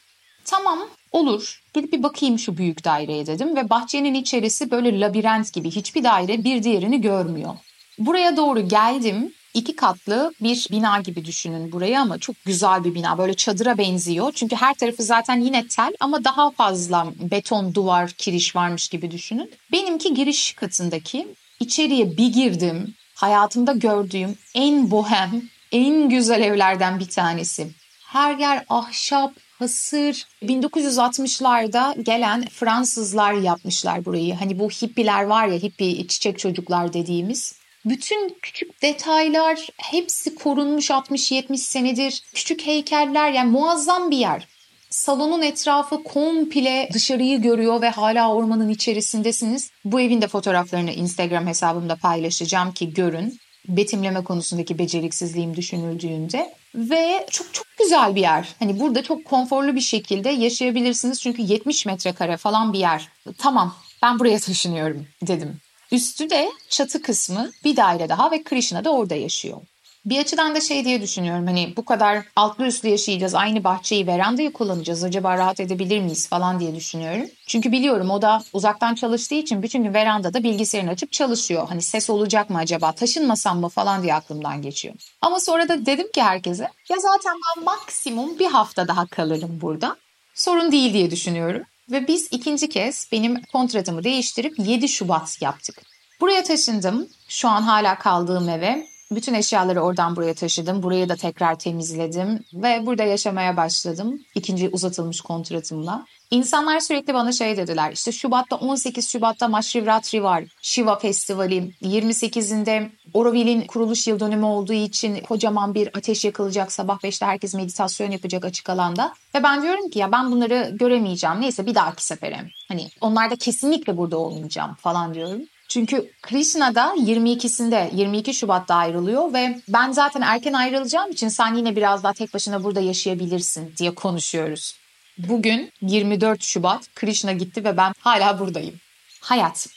Tamam olur gidip bir bakayım şu büyük daireye dedim ve bahçenin içerisi böyle labirent gibi hiçbir daire bir diğerini görmüyor. Buraya doğru geldim iki katlı bir bina gibi düşünün burayı ama çok güzel bir bina. Böyle çadıra benziyor. Çünkü her tarafı zaten yine tel ama daha fazla beton duvar kiriş varmış gibi düşünün. Benimki giriş katındaki içeriye bir girdim. Hayatımda gördüğüm en bohem, en güzel evlerden bir tanesi. Her yer ahşap, hasır. 1960'larda gelen Fransızlar yapmışlar burayı. Hani bu hippiler var ya hippi çiçek çocuklar dediğimiz. Bütün küçük detaylar hepsi korunmuş 60-70 senedir. Küçük heykeller yani muazzam bir yer. Salonun etrafı komple dışarıyı görüyor ve hala ormanın içerisindesiniz. Bu evin de fotoğraflarını Instagram hesabımda paylaşacağım ki görün. Betimleme konusundaki beceriksizliğim düşünüldüğünde ve çok çok güzel bir yer. Hani burada çok konforlu bir şekilde yaşayabilirsiniz çünkü 70 metrekare falan bir yer. Tamam ben buraya taşınıyorum dedim. Üstü de çatı kısmı bir daire daha ve Krishna da orada yaşıyor. Bir açıdan da şey diye düşünüyorum hani bu kadar altlı üstlü yaşayacağız aynı bahçeyi verandayı kullanacağız acaba rahat edebilir miyiz falan diye düşünüyorum. Çünkü biliyorum o da uzaktan çalıştığı için bütün gün verandada bilgisayarını açıp çalışıyor. Hani ses olacak mı acaba taşınmasam mı falan diye aklımdan geçiyor. Ama sonra da dedim ki herkese ya zaten ben maksimum bir hafta daha kalırım burada. Sorun değil diye düşünüyorum. Ve biz ikinci kez benim kontratımı değiştirip 7 Şubat yaptık. Buraya taşındım. Şu an hala kaldığım eve. Bütün eşyaları oradan buraya taşıdım. Burayı da tekrar temizledim ve burada yaşamaya başladım. İkinci uzatılmış kontratımla. İnsanlar sürekli bana şey dediler. İşte Şubat'ta 18 Şubat'ta Maşrivratri var. Shiva Festivali. 28'inde Oroville'in kuruluş yıl dönümü olduğu için kocaman bir ateş yakılacak. Sabah 5'te herkes meditasyon yapacak açık alanda. Ve ben diyorum ki ya ben bunları göremeyeceğim. Neyse bir dahaki sefere. Hani onlarda kesinlikle burada olmayacağım falan diyorum. Çünkü Krishna da 22'sinde 22 Şubat'ta ayrılıyor ve ben zaten erken ayrılacağım için sen yine biraz daha tek başına burada yaşayabilirsin diye konuşuyoruz. Bugün 24 Şubat Krishna gitti ve ben hala buradayım. Hayat.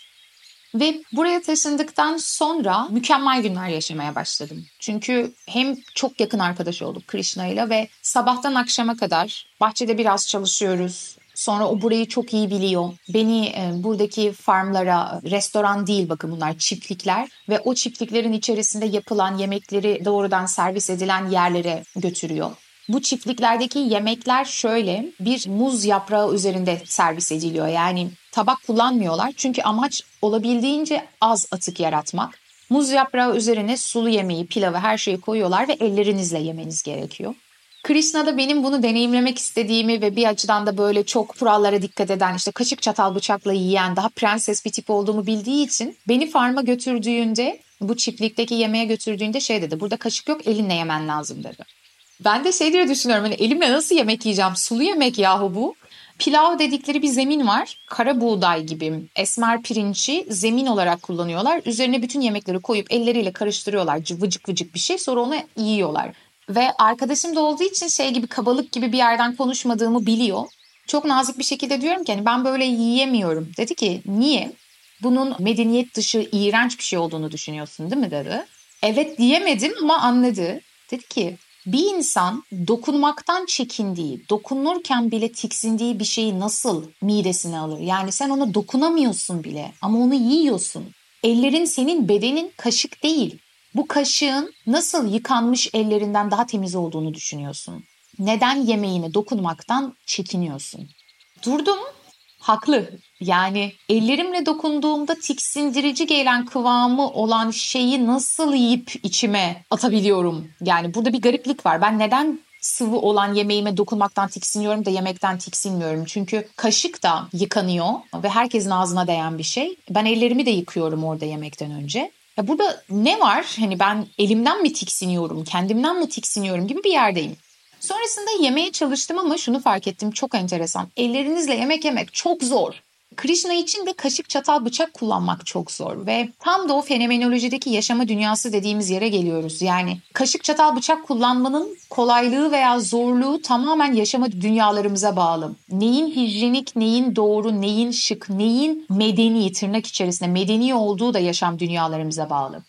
Ve buraya taşındıktan sonra mükemmel günler yaşamaya başladım. Çünkü hem çok yakın arkadaş olduk Krishna ile ve sabahtan akşama kadar bahçede biraz çalışıyoruz. Sonra o burayı çok iyi biliyor. Beni e, buradaki farmlara, restoran değil bakın bunlar çiftlikler ve o çiftliklerin içerisinde yapılan yemekleri doğrudan servis edilen yerlere götürüyor. Bu çiftliklerdeki yemekler şöyle bir muz yaprağı üzerinde servis ediliyor. Yani tabak kullanmıyorlar çünkü amaç olabildiğince az atık yaratmak. Muz yaprağı üzerine sulu yemeği, pilavı her şeyi koyuyorlar ve ellerinizle yemeniz gerekiyor. Krishna da benim bunu deneyimlemek istediğimi ve bir açıdan da böyle çok kurallara dikkat eden işte kaşık çatal bıçakla yiyen daha prenses bir tip olduğumu bildiği için beni farma götürdüğünde bu çiftlikteki yemeğe götürdüğünde şey dedi burada kaşık yok elinle yemen lazım dedi. Ben de şey diye düşünüyorum hani elimle nasıl yemek yiyeceğim sulu yemek yahu bu. Pilav dedikleri bir zemin var. Kara buğday gibi esmer pirinci zemin olarak kullanıyorlar. Üzerine bütün yemekleri koyup elleriyle karıştırıyorlar. Vıcık vıcık bir şey sonra onu yiyorlar. Ve arkadaşım da olduğu için şey gibi kabalık gibi bir yerden konuşmadığımı biliyor. Çok nazik bir şekilde diyorum ki hani ben böyle yiyemiyorum. Dedi ki niye? Bunun medeniyet dışı iğrenç bir şey olduğunu düşünüyorsun değil mi dedi. Evet diyemedim ama anladı. Dedi ki Bir insan dokunmaktan çekindiği, dokunurken bile tiksindiği bir şeyi nasıl midesine alır? Yani sen ona dokunamıyorsun bile ama onu yiyorsun. Ellerin senin bedenin kaşık değil. Bu kaşığın nasıl yıkanmış ellerinden daha temiz olduğunu düşünüyorsun. Neden yemeğine dokunmaktan çekiniyorsun? Durdum. Haklı. Yani ellerimle dokunduğumda tiksindirici gelen kıvamı olan şeyi nasıl yiyip içime atabiliyorum? Yani burada bir gariplik var. Ben neden sıvı olan yemeğime dokunmaktan tiksiniyorum da yemekten tiksinmiyorum. Çünkü kaşık da yıkanıyor ve herkesin ağzına değen bir şey. Ben ellerimi de yıkıyorum orada yemekten önce. Burada ne var? Hani ben elimden mi tiksiniyorum, kendimden mi tiksiniyorum gibi bir yerdeyim. Sonrasında yemeye çalıştım ama şunu fark ettim çok enteresan. Ellerinizle yemek yemek çok zor. Krishna için de kaşık çatal bıçak kullanmak çok zor ve tam da o fenomenolojideki yaşama dünyası dediğimiz yere geliyoruz. Yani kaşık çatal bıçak kullanmanın kolaylığı veya zorluğu tamamen yaşama dünyalarımıza bağlı. Neyin hijyenik, neyin doğru, neyin şık, neyin medeni tırnak içerisinde medeni olduğu da yaşam dünyalarımıza bağlı.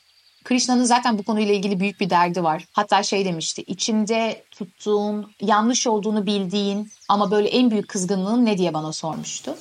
Krishna'nın zaten bu konuyla ilgili büyük bir derdi var. Hatta şey demişti, içinde tuttuğun, yanlış olduğunu bildiğin ama böyle en büyük kızgınlığın ne diye bana sormuştu.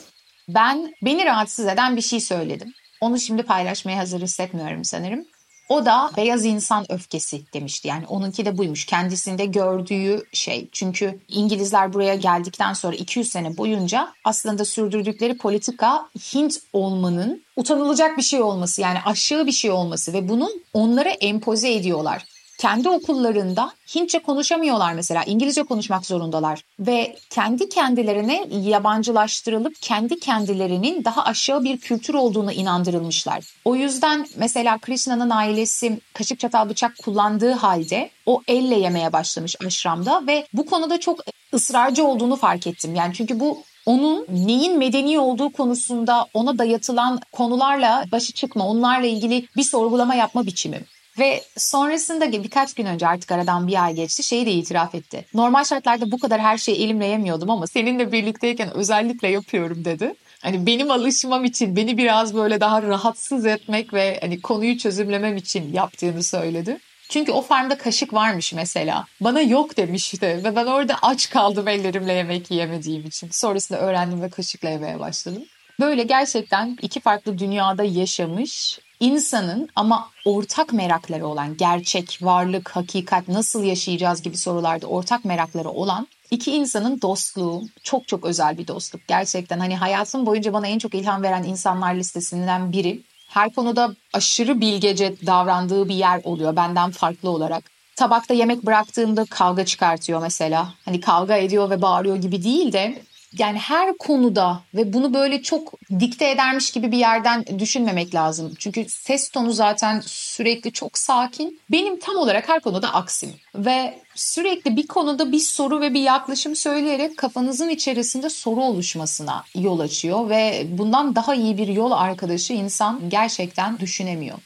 Ben beni rahatsız eden bir şey söyledim. Onu şimdi paylaşmaya hazır hissetmiyorum sanırım. O da beyaz insan öfkesi demişti. Yani onunki de buymuş. Kendisinde gördüğü şey. Çünkü İngilizler buraya geldikten sonra 200 sene boyunca aslında sürdürdükleri politika Hint olmanın utanılacak bir şey olması. Yani aşağı bir şey olması ve bunun onlara empoze ediyorlar kendi okullarında Hintçe konuşamıyorlar mesela. İngilizce konuşmak zorundalar. Ve kendi kendilerine yabancılaştırılıp kendi kendilerinin daha aşağı bir kültür olduğunu inandırılmışlar. O yüzden mesela Krishna'nın ailesi kaşık çatal bıçak kullandığı halde o elle yemeye başlamış aşramda ve bu konuda çok ısrarcı olduğunu fark ettim. Yani çünkü bu onun neyin medeni olduğu konusunda ona dayatılan konularla başı çıkma, onlarla ilgili bir sorgulama yapma biçimi. Ve sonrasında birkaç gün önce artık aradan bir ay geçti şeyi de itiraf etti. Normal şartlarda bu kadar her şeyi elimle yemiyordum ama seninle birlikteyken özellikle yapıyorum dedi. Hani benim alışmam için beni biraz böyle daha rahatsız etmek ve hani konuyu çözümlemem için yaptığını söyledi. Çünkü o farmda kaşık varmış mesela. Bana yok demişti ve ben orada aç kaldım ellerimle yemek yiyemediğim için. Sonrasında öğrendim ve kaşıkla yemeye başladım. Böyle gerçekten iki farklı dünyada yaşamış insanın ama ortak merakları olan gerçek, varlık, hakikat nasıl yaşayacağız gibi sorularda ortak merakları olan iki insanın dostluğu çok çok özel bir dostluk. Gerçekten hani hayatım boyunca bana en çok ilham veren insanlar listesinden biri. Her konuda aşırı bilgece davrandığı bir yer oluyor benden farklı olarak. Tabakta yemek bıraktığında kavga çıkartıyor mesela. Hani kavga ediyor ve bağırıyor gibi değil de yani her konuda ve bunu böyle çok dikte edermiş gibi bir yerden düşünmemek lazım. Çünkü ses tonu zaten sürekli çok sakin. Benim tam olarak her konuda aksim. Ve sürekli bir konuda bir soru ve bir yaklaşım söyleyerek kafanızın içerisinde soru oluşmasına yol açıyor ve bundan daha iyi bir yol arkadaşı insan gerçekten düşünemiyor.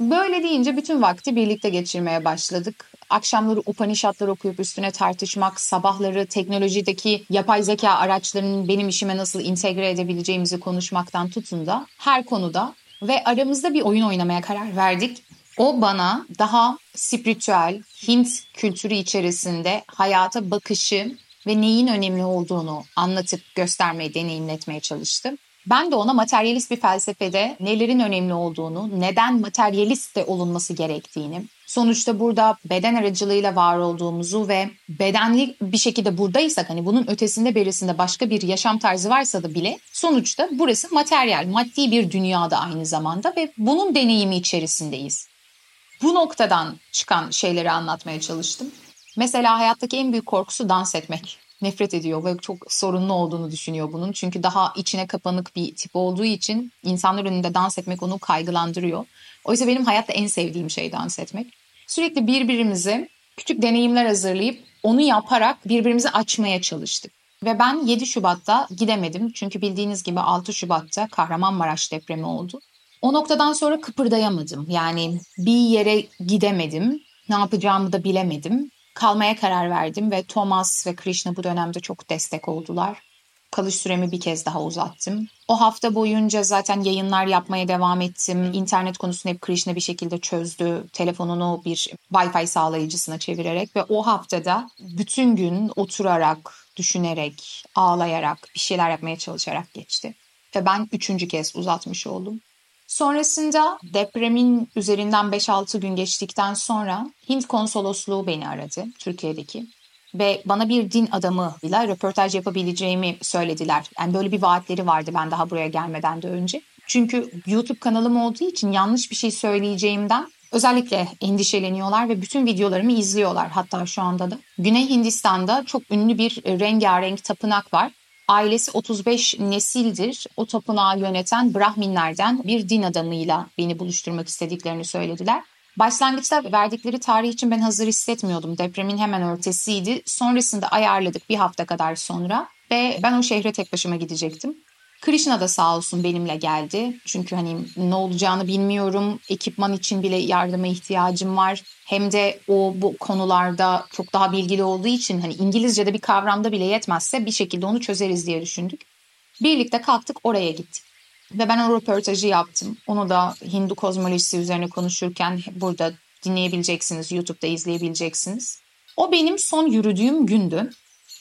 Böyle deyince bütün vakti birlikte geçirmeye başladık. Akşamları Upanishadlar okuyup üstüne tartışmak, sabahları teknolojideki yapay zeka araçlarının benim işime nasıl entegre edebileceğimizi konuşmaktan tutun da her konuda ve aramızda bir oyun oynamaya karar verdik. O bana daha spiritüel, Hint kültürü içerisinde hayata bakışı ve neyin önemli olduğunu anlatıp göstermeye, deneyimletmeye çalıştı. Ben de ona materyalist bir felsefede nelerin önemli olduğunu, neden materyalist de olunması gerektiğini, sonuçta burada beden aracılığıyla var olduğumuzu ve bedenli bir şekilde buradaysak hani bunun ötesinde berisinde başka bir yaşam tarzı varsa da bile sonuçta burası materyal, maddi bir dünyada aynı zamanda ve bunun deneyimi içerisindeyiz. Bu noktadan çıkan şeyleri anlatmaya çalıştım. Mesela hayattaki en büyük korkusu dans etmek nefret ediyor ve çok sorunlu olduğunu düşünüyor bunun. Çünkü daha içine kapanık bir tip olduğu için insanlar önünde dans etmek onu kaygılandırıyor. Oysa benim hayatta en sevdiğim şey dans etmek. Sürekli birbirimize küçük deneyimler hazırlayıp onu yaparak birbirimizi açmaya çalıştık. Ve ben 7 Şubat'ta gidemedim. Çünkü bildiğiniz gibi 6 Şubat'ta Kahramanmaraş depremi oldu. O noktadan sonra kıpırdayamadım. Yani bir yere gidemedim. Ne yapacağımı da bilemedim kalmaya karar verdim ve Thomas ve Krishna bu dönemde çok destek oldular. kalış süremi bir kez daha uzattım. O hafta boyunca zaten yayınlar yapmaya devam ettim. İnternet konusunu hep Krishna bir şekilde çözdü. Telefonunu bir Wi-Fi sağlayıcısına çevirerek ve o haftada bütün gün oturarak, düşünerek, ağlayarak, bir şeyler yapmaya çalışarak geçti. Ve ben üçüncü kez uzatmış oldum. Sonrasında depremin üzerinden 5-6 gün geçtikten sonra Hint konsolosluğu beni aradı Türkiye'deki ve bana bir din adamıyla röportaj yapabileceğimi söylediler. Yani böyle bir vaatleri vardı ben daha buraya gelmeden de önce. Çünkü YouTube kanalım olduğu için yanlış bir şey söyleyeceğimden özellikle endişeleniyorlar ve bütün videolarımı izliyorlar hatta şu anda da. Güney Hindistan'da çok ünlü bir rengarenk tapınak var. Ailesi 35 nesildir. O tapınağı yöneten Brahminlerden bir din adamıyla beni buluşturmak istediklerini söylediler. Başlangıçta verdikleri tarih için ben hazır hissetmiyordum. Depremin hemen örtesiydi. Sonrasında ayarladık bir hafta kadar sonra ve ben o şehre tek başıma gidecektim. Krishna da sağ olsun benimle geldi. Çünkü hani ne olacağını bilmiyorum. Ekipman için bile yardıma ihtiyacım var. Hem de o bu konularda çok daha bilgili olduğu için hani İngilizce'de bir kavramda bile yetmezse bir şekilde onu çözeriz diye düşündük. Birlikte kalktık oraya gittik. Ve ben o röportajı yaptım. Onu da Hindu kozmolojisi üzerine konuşurken burada dinleyebileceksiniz, YouTube'da izleyebileceksiniz. O benim son yürüdüğüm gündü.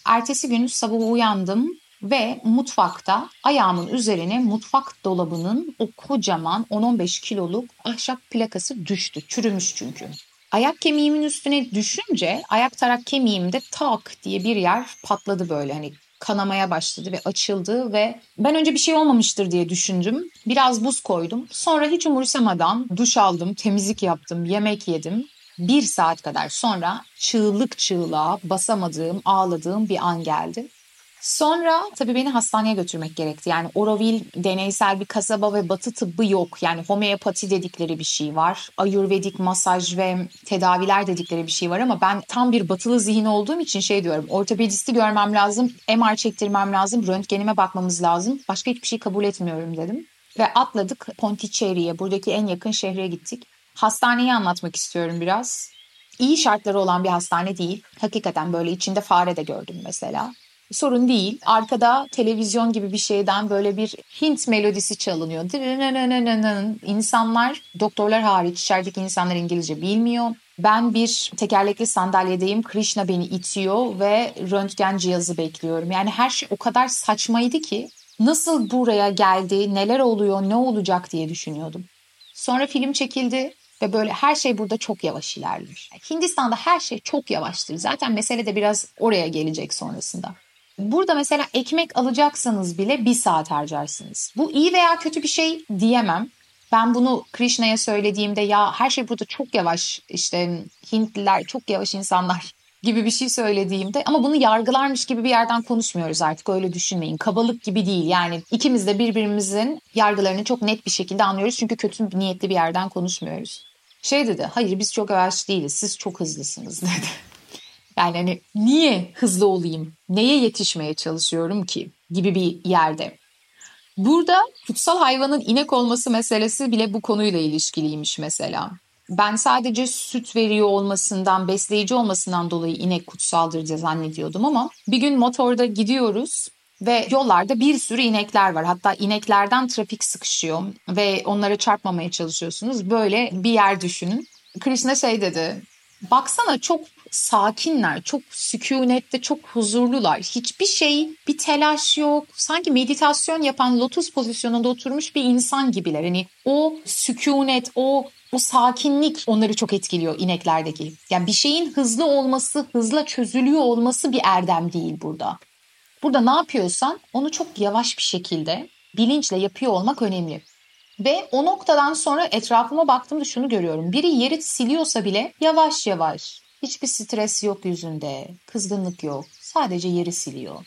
Ertesi gün sabah uyandım ve mutfakta ayağımın üzerine mutfak dolabının o kocaman 10-15 kiloluk ahşap plakası düştü. Çürümüş çünkü. Ayak kemiğimin üstüne düşünce ayak tarak kemiğimde tak diye bir yer patladı böyle hani kanamaya başladı ve açıldı ve ben önce bir şey olmamıştır diye düşündüm. Biraz buz koydum. Sonra hiç umursamadan duş aldım, temizlik yaptım, yemek yedim. Bir saat kadar sonra çığlık çığlığa basamadığım, ağladığım bir an geldi. Sonra tabii beni hastaneye götürmek gerekti. Yani Oroville deneysel bir kasaba ve batı tıbbı yok. Yani homeopati dedikleri bir şey var. Ayurvedik masaj ve tedaviler dedikleri bir şey var ama ben tam bir batılı zihin olduğum için şey diyorum. Ortopedisti görmem lazım, MR çektirmem lazım, röntgenime bakmamız lazım. Başka hiçbir şey kabul etmiyorum dedim. Ve atladık Ponticherry'e, buradaki en yakın şehre gittik. Hastaneyi anlatmak istiyorum biraz. İyi şartları olan bir hastane değil. Hakikaten böyle içinde fare de gördüm mesela sorun değil. Arkada televizyon gibi bir şeyden böyle bir Hint melodisi çalınıyor. İnsanlar, doktorlar hariç içerideki insanlar İngilizce bilmiyor. Ben bir tekerlekli sandalyedeyim. Krishna beni itiyor ve röntgen cihazı bekliyorum. Yani her şey o kadar saçmaydı ki nasıl buraya geldi, neler oluyor, ne olacak diye düşünüyordum. Sonra film çekildi ve böyle her şey burada çok yavaş ilerliyor. Hindistan'da her şey çok yavaştır. Zaten mesele de biraz oraya gelecek sonrasında. Burada mesela ekmek alacaksanız bile bir saat harcarsınız. Bu iyi veya kötü bir şey diyemem. Ben bunu Krishna'ya söylediğimde ya her şey burada çok yavaş işte Hintliler çok yavaş insanlar gibi bir şey söylediğimde ama bunu yargılarmış gibi bir yerden konuşmuyoruz artık öyle düşünmeyin. Kabalık gibi değil yani ikimiz de birbirimizin yargılarını çok net bir şekilde anlıyoruz çünkü kötü niyetli bir yerden konuşmuyoruz. Şey dedi hayır biz çok yavaş değiliz siz çok hızlısınız dedi. Yani hani niye hızlı olayım? Neye yetişmeye çalışıyorum ki? Gibi bir yerde. Burada kutsal hayvanın inek olması meselesi bile bu konuyla ilişkiliymiş mesela. Ben sadece süt veriyor olmasından, besleyici olmasından dolayı inek kutsaldır diye zannediyordum ama bir gün motorda gidiyoruz ve yollarda bir sürü inekler var. Hatta ineklerden trafik sıkışıyor ve onlara çarpmamaya çalışıyorsunuz. Böyle bir yer düşünün. Krishna şey dedi. Baksana çok sakinler, çok sükunette, çok huzurlular. Hiçbir şey, bir telaş yok. Sanki meditasyon yapan lotus pozisyonunda oturmuş bir insan gibiler. Hani o sükunet, o o sakinlik onları çok etkiliyor ineklerdeki. Yani bir şeyin hızlı olması, hızla çözülüyor olması bir erdem değil burada. Burada ne yapıyorsan onu çok yavaş bir şekilde bilinçle yapıyor olmak önemli. Ve o noktadan sonra etrafıma baktığımda şunu görüyorum. Biri yeri siliyorsa bile yavaş yavaş Hiçbir stres yok yüzünde, kızgınlık yok. Sadece yeri siliyor.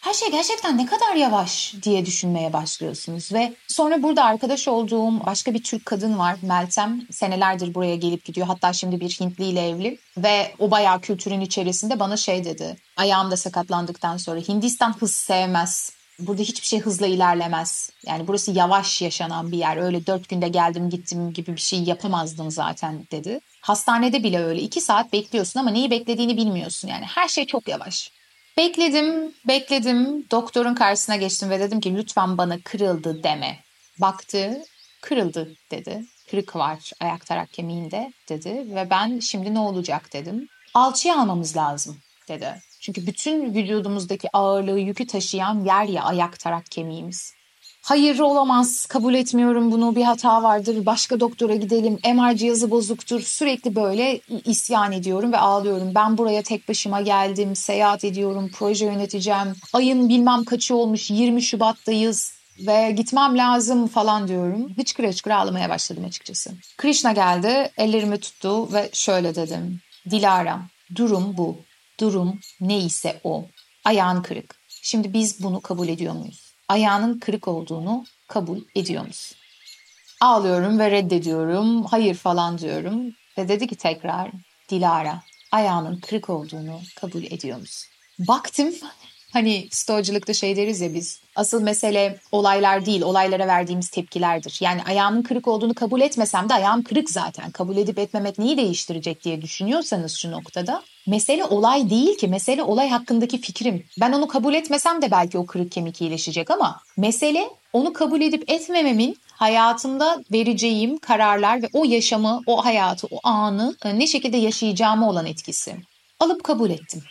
Her şey gerçekten ne kadar yavaş diye düşünmeye başlıyorsunuz ve sonra burada arkadaş olduğum başka bir Türk kadın var Meltem. Senelerdir buraya gelip gidiyor. Hatta şimdi bir Hintli ile evli ve o bayağı kültürün içerisinde bana şey dedi. Ayağım da sakatlandıktan sonra Hindistan hız sevmez. Burada hiçbir şey hızla ilerlemez. Yani burası yavaş yaşanan bir yer. Öyle dört günde geldim gittim gibi bir şey yapamazdım zaten dedi. Hastanede bile öyle. iki saat bekliyorsun ama neyi beklediğini bilmiyorsun. Yani her şey çok yavaş. Bekledim, bekledim. Doktorun karşısına geçtim ve dedim ki lütfen bana kırıldı deme. Baktı, kırıldı dedi. Kırık var ayak tarak kemiğinde dedi ve ben şimdi ne olacak dedim. Alçıya almamız lazım dedi. Çünkü bütün vücudumuzdaki ağırlığı, yükü taşıyan yer ya ayak tarak kemiğimiz. Hayır olamaz, kabul etmiyorum bunu, bir hata vardır, başka doktora gidelim, MR cihazı bozuktur. Sürekli böyle isyan ediyorum ve ağlıyorum. Ben buraya tek başıma geldim, seyahat ediyorum, proje yöneteceğim. Ayın bilmem kaçı olmuş, 20 Şubat'tayız ve gitmem lazım falan diyorum. Hıçkıra hıçkıra ağlamaya başladım açıkçası. Krishna geldi, ellerimi tuttu ve şöyle dedim. Dilara, durum bu. Durum neyse o. Ayağın kırık. Şimdi biz bunu kabul ediyor muyuz? Ayağının kırık olduğunu kabul ediyor musun? Ağlıyorum ve reddediyorum. Hayır falan diyorum. Ve dedi ki tekrar Dilara ayağının kırık olduğunu kabul ediyor musun? Baktım Hani stoğacılıkta şey deriz ya biz asıl mesele olaylar değil olaylara verdiğimiz tepkilerdir. Yani ayağımın kırık olduğunu kabul etmesem de ayağım kırık zaten. Kabul edip etmemek neyi değiştirecek diye düşünüyorsanız şu noktada mesele olay değil ki mesele olay hakkındaki fikrim. Ben onu kabul etmesem de belki o kırık kemik iyileşecek ama mesele onu kabul edip etmememin hayatımda vereceğim kararlar ve o yaşamı, o hayatı, o anı ne şekilde yaşayacağımı olan etkisi. Alıp kabul ettim.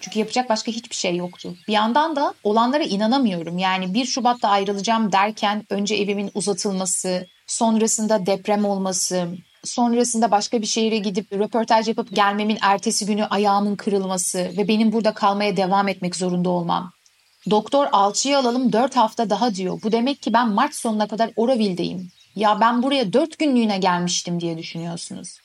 Çünkü yapacak başka hiçbir şey yoktu. Bir yandan da olanlara inanamıyorum. Yani 1 Şubat'ta ayrılacağım derken önce evimin uzatılması, sonrasında deprem olması, sonrasında başka bir şehire gidip röportaj yapıp gelmemin ertesi günü ayağımın kırılması ve benim burada kalmaya devam etmek zorunda olmam. Doktor alçıyı alalım 4 hafta daha diyor. Bu demek ki ben Mart sonuna kadar Oroville'deyim. Ya ben buraya 4 günlüğüne gelmiştim diye düşünüyorsunuz.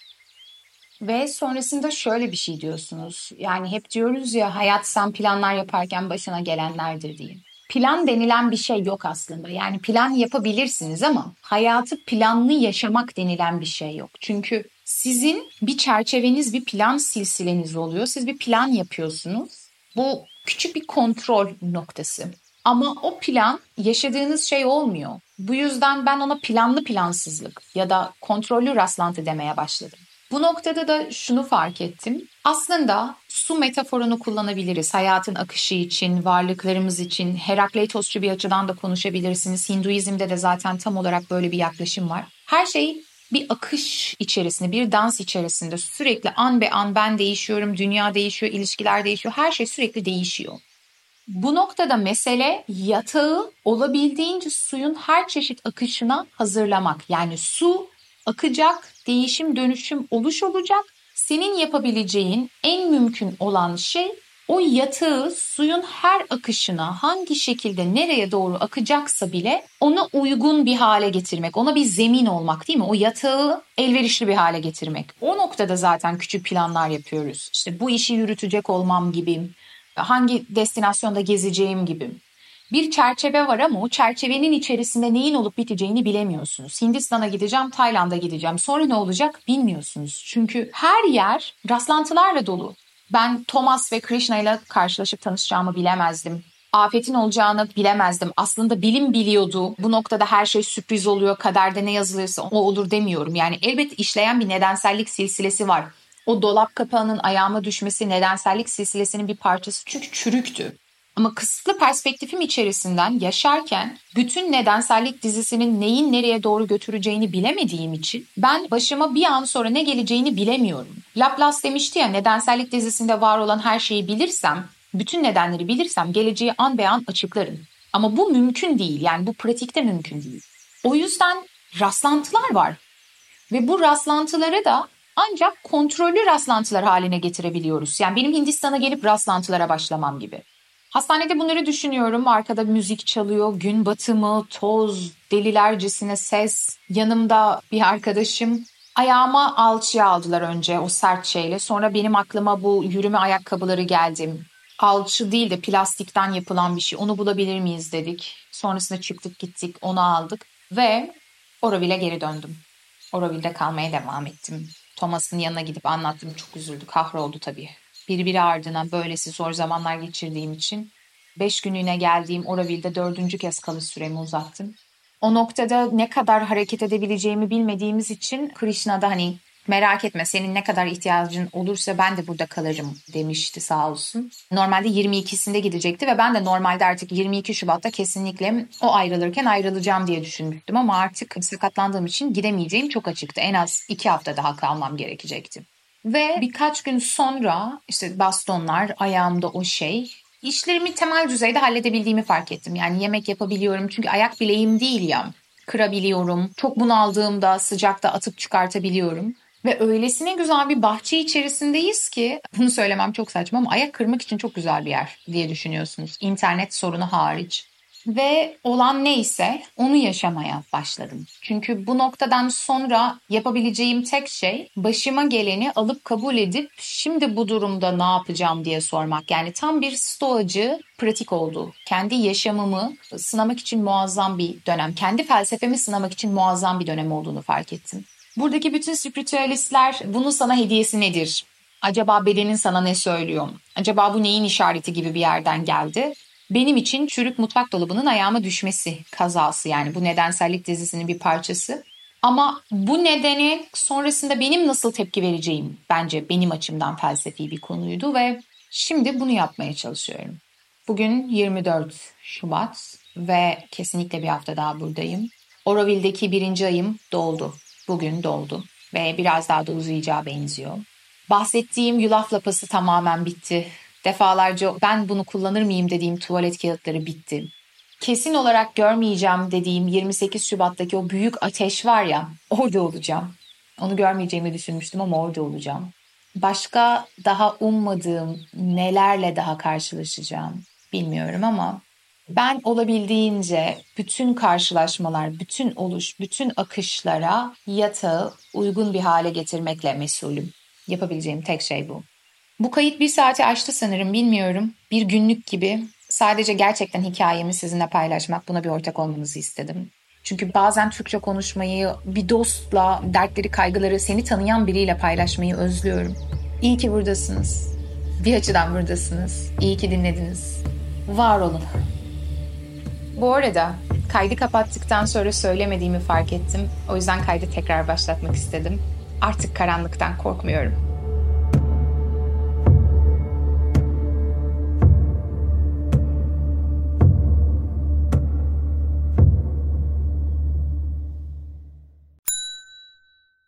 Ve sonrasında şöyle bir şey diyorsunuz. Yani hep diyoruz ya hayat sen planlar yaparken başına gelenlerdir diye. Plan denilen bir şey yok aslında. Yani plan yapabilirsiniz ama hayatı planlı yaşamak denilen bir şey yok. Çünkü sizin bir çerçeveniz, bir plan silsileniz oluyor. Siz bir plan yapıyorsunuz. Bu küçük bir kontrol noktası. Ama o plan yaşadığınız şey olmuyor. Bu yüzden ben ona planlı plansızlık ya da kontrollü rastlantı demeye başladım. Bu noktada da şunu fark ettim. Aslında su metaforunu kullanabiliriz. Hayatın akışı için, varlıklarımız için, Herakleitosçu bir açıdan da konuşabilirsiniz. Hinduizm'de de zaten tam olarak böyle bir yaklaşım var. Her şey bir akış içerisinde, bir dans içerisinde sürekli an be an ben değişiyorum, dünya değişiyor, ilişkiler değişiyor, her şey sürekli değişiyor. Bu noktada mesele yatağı olabildiğince suyun her çeşit akışına hazırlamak. Yani su akacak, değişim dönüşüm oluş olacak. Senin yapabileceğin en mümkün olan şey o yatağı suyun her akışına hangi şekilde nereye doğru akacaksa bile ona uygun bir hale getirmek. Ona bir zemin olmak değil mi? O yatağı elverişli bir hale getirmek. O noktada zaten küçük planlar yapıyoruz. İşte bu işi yürütecek olmam gibi, hangi destinasyonda gezeceğim gibi bir çerçeve var ama o çerçevenin içerisinde neyin olup biteceğini bilemiyorsunuz. Hindistan'a gideceğim, Tayland'a gideceğim. Sonra ne olacak bilmiyorsunuz. Çünkü her yer rastlantılarla dolu. Ben Thomas ve Krishna ile karşılaşıp tanışacağımı bilemezdim. Afetin olacağını bilemezdim. Aslında bilim biliyordu. Bu noktada her şey sürpriz oluyor. Kaderde ne yazılırsa o olur demiyorum. Yani elbet işleyen bir nedensellik silsilesi var. O dolap kapağının ayağıma düşmesi nedensellik silsilesinin bir parçası çünkü çürüktü. Ama kısıtlı perspektifim içerisinden yaşarken bütün nedensellik dizisinin neyin nereye doğru götüreceğini bilemediğim için ben başıma bir an sonra ne geleceğini bilemiyorum. Laplace demişti ya nedensellik dizisinde var olan her şeyi bilirsem, bütün nedenleri bilirsem geleceği an be an açıklarım. Ama bu mümkün değil yani bu pratikte mümkün değil. O yüzden rastlantılar var. Ve bu rastlantıları da ancak kontrollü rastlantılar haline getirebiliyoruz. Yani benim Hindistan'a gelip rastlantılara başlamam gibi. Hastanede bunları düşünüyorum. Arkada müzik çalıyor, gün batımı, toz, delilercesine ses. Yanımda bir arkadaşım. Ayağıma alçıya aldılar önce o sert şeyle. Sonra benim aklıma bu yürüme ayakkabıları geldi. Alçı değil de plastikten yapılan bir şey. Onu bulabilir miyiz dedik. Sonrasında çıktık gittik onu aldık. Ve Oroville'e geri döndüm. Oroville'de kalmaya devam ettim. Thomas'ın yanına gidip anlattım. Çok üzüldü. Kahroldu tabii birbiri ardına böylesi zor zamanlar geçirdiğim için beş günlüğüne geldiğim Oroville'de dördüncü kez kalış süremi uzattım. O noktada ne kadar hareket edebileceğimi bilmediğimiz için Krishna'da hani Merak etme senin ne kadar ihtiyacın olursa ben de burada kalırım demişti sağ olsun. Normalde 22'sinde gidecekti ve ben de normalde artık 22 Şubat'ta kesinlikle o ayrılırken ayrılacağım diye düşünmüştüm. Ama artık sakatlandığım için gidemeyeceğim çok açıktı. En az 2 hafta daha kalmam gerekecekti. Ve birkaç gün sonra işte bastonlar, ayağımda o şey işlerimi temel düzeyde halledebildiğimi fark ettim. Yani yemek yapabiliyorum çünkü ayak bileğim değil ya. Kırabiliyorum. Çok bunaldığımda sıcakta atıp çıkartabiliyorum. Ve öylesine güzel bir bahçe içerisindeyiz ki bunu söylemem çok saçma ama ayak kırmak için çok güzel bir yer diye düşünüyorsunuz. İnternet sorunu hariç. Ve olan neyse onu yaşamaya başladım. Çünkü bu noktadan sonra yapabileceğim tek şey başıma geleni alıp kabul edip şimdi bu durumda ne yapacağım diye sormak. Yani tam bir stoacı pratik oldu. Kendi yaşamımı sınamak için muazzam bir dönem. Kendi felsefemi sınamak için muazzam bir dönem olduğunu fark ettim. Buradaki bütün spiritüalistler bunun sana hediyesi nedir? Acaba bedenin sana ne söylüyor? Acaba bu neyin işareti gibi bir yerden geldi? Benim için çürük mutfak dolabının ayağıma düşmesi kazası yani bu nedensellik dizisinin bir parçası. Ama bu nedeni sonrasında benim nasıl tepki vereceğim bence benim açımdan felsefi bir konuydu ve şimdi bunu yapmaya çalışıyorum. Bugün 24 Şubat ve kesinlikle bir hafta daha buradayım. Oroville'deki birinci ayım doldu. Bugün doldu ve biraz daha da uzayacağı benziyor. Bahsettiğim yulaf lapası tamamen bitti. Defalarca ben bunu kullanır mıyım dediğim tuvalet kağıtları bitti. Kesin olarak görmeyeceğim dediğim 28 Şubat'taki o büyük ateş var ya orada olacağım. Onu görmeyeceğimi düşünmüştüm ama orada olacağım. Başka daha ummadığım nelerle daha karşılaşacağım bilmiyorum ama ben olabildiğince bütün karşılaşmalar, bütün oluş, bütün akışlara yatağı uygun bir hale getirmekle mesulüm. Yapabileceğim tek şey bu. Bu kayıt bir saati aştı sanırım bilmiyorum. Bir günlük gibi sadece gerçekten hikayemi sizinle paylaşmak buna bir ortak olmanızı istedim. Çünkü bazen Türkçe konuşmayı bir dostla, dertleri, kaygıları seni tanıyan biriyle paylaşmayı özlüyorum. İyi ki buradasınız. Bir açıdan buradasınız. İyi ki dinlediniz. Var olun. Bu arada kaydı kapattıktan sonra söylemediğimi fark ettim. O yüzden kaydı tekrar başlatmak istedim. Artık karanlıktan korkmuyorum.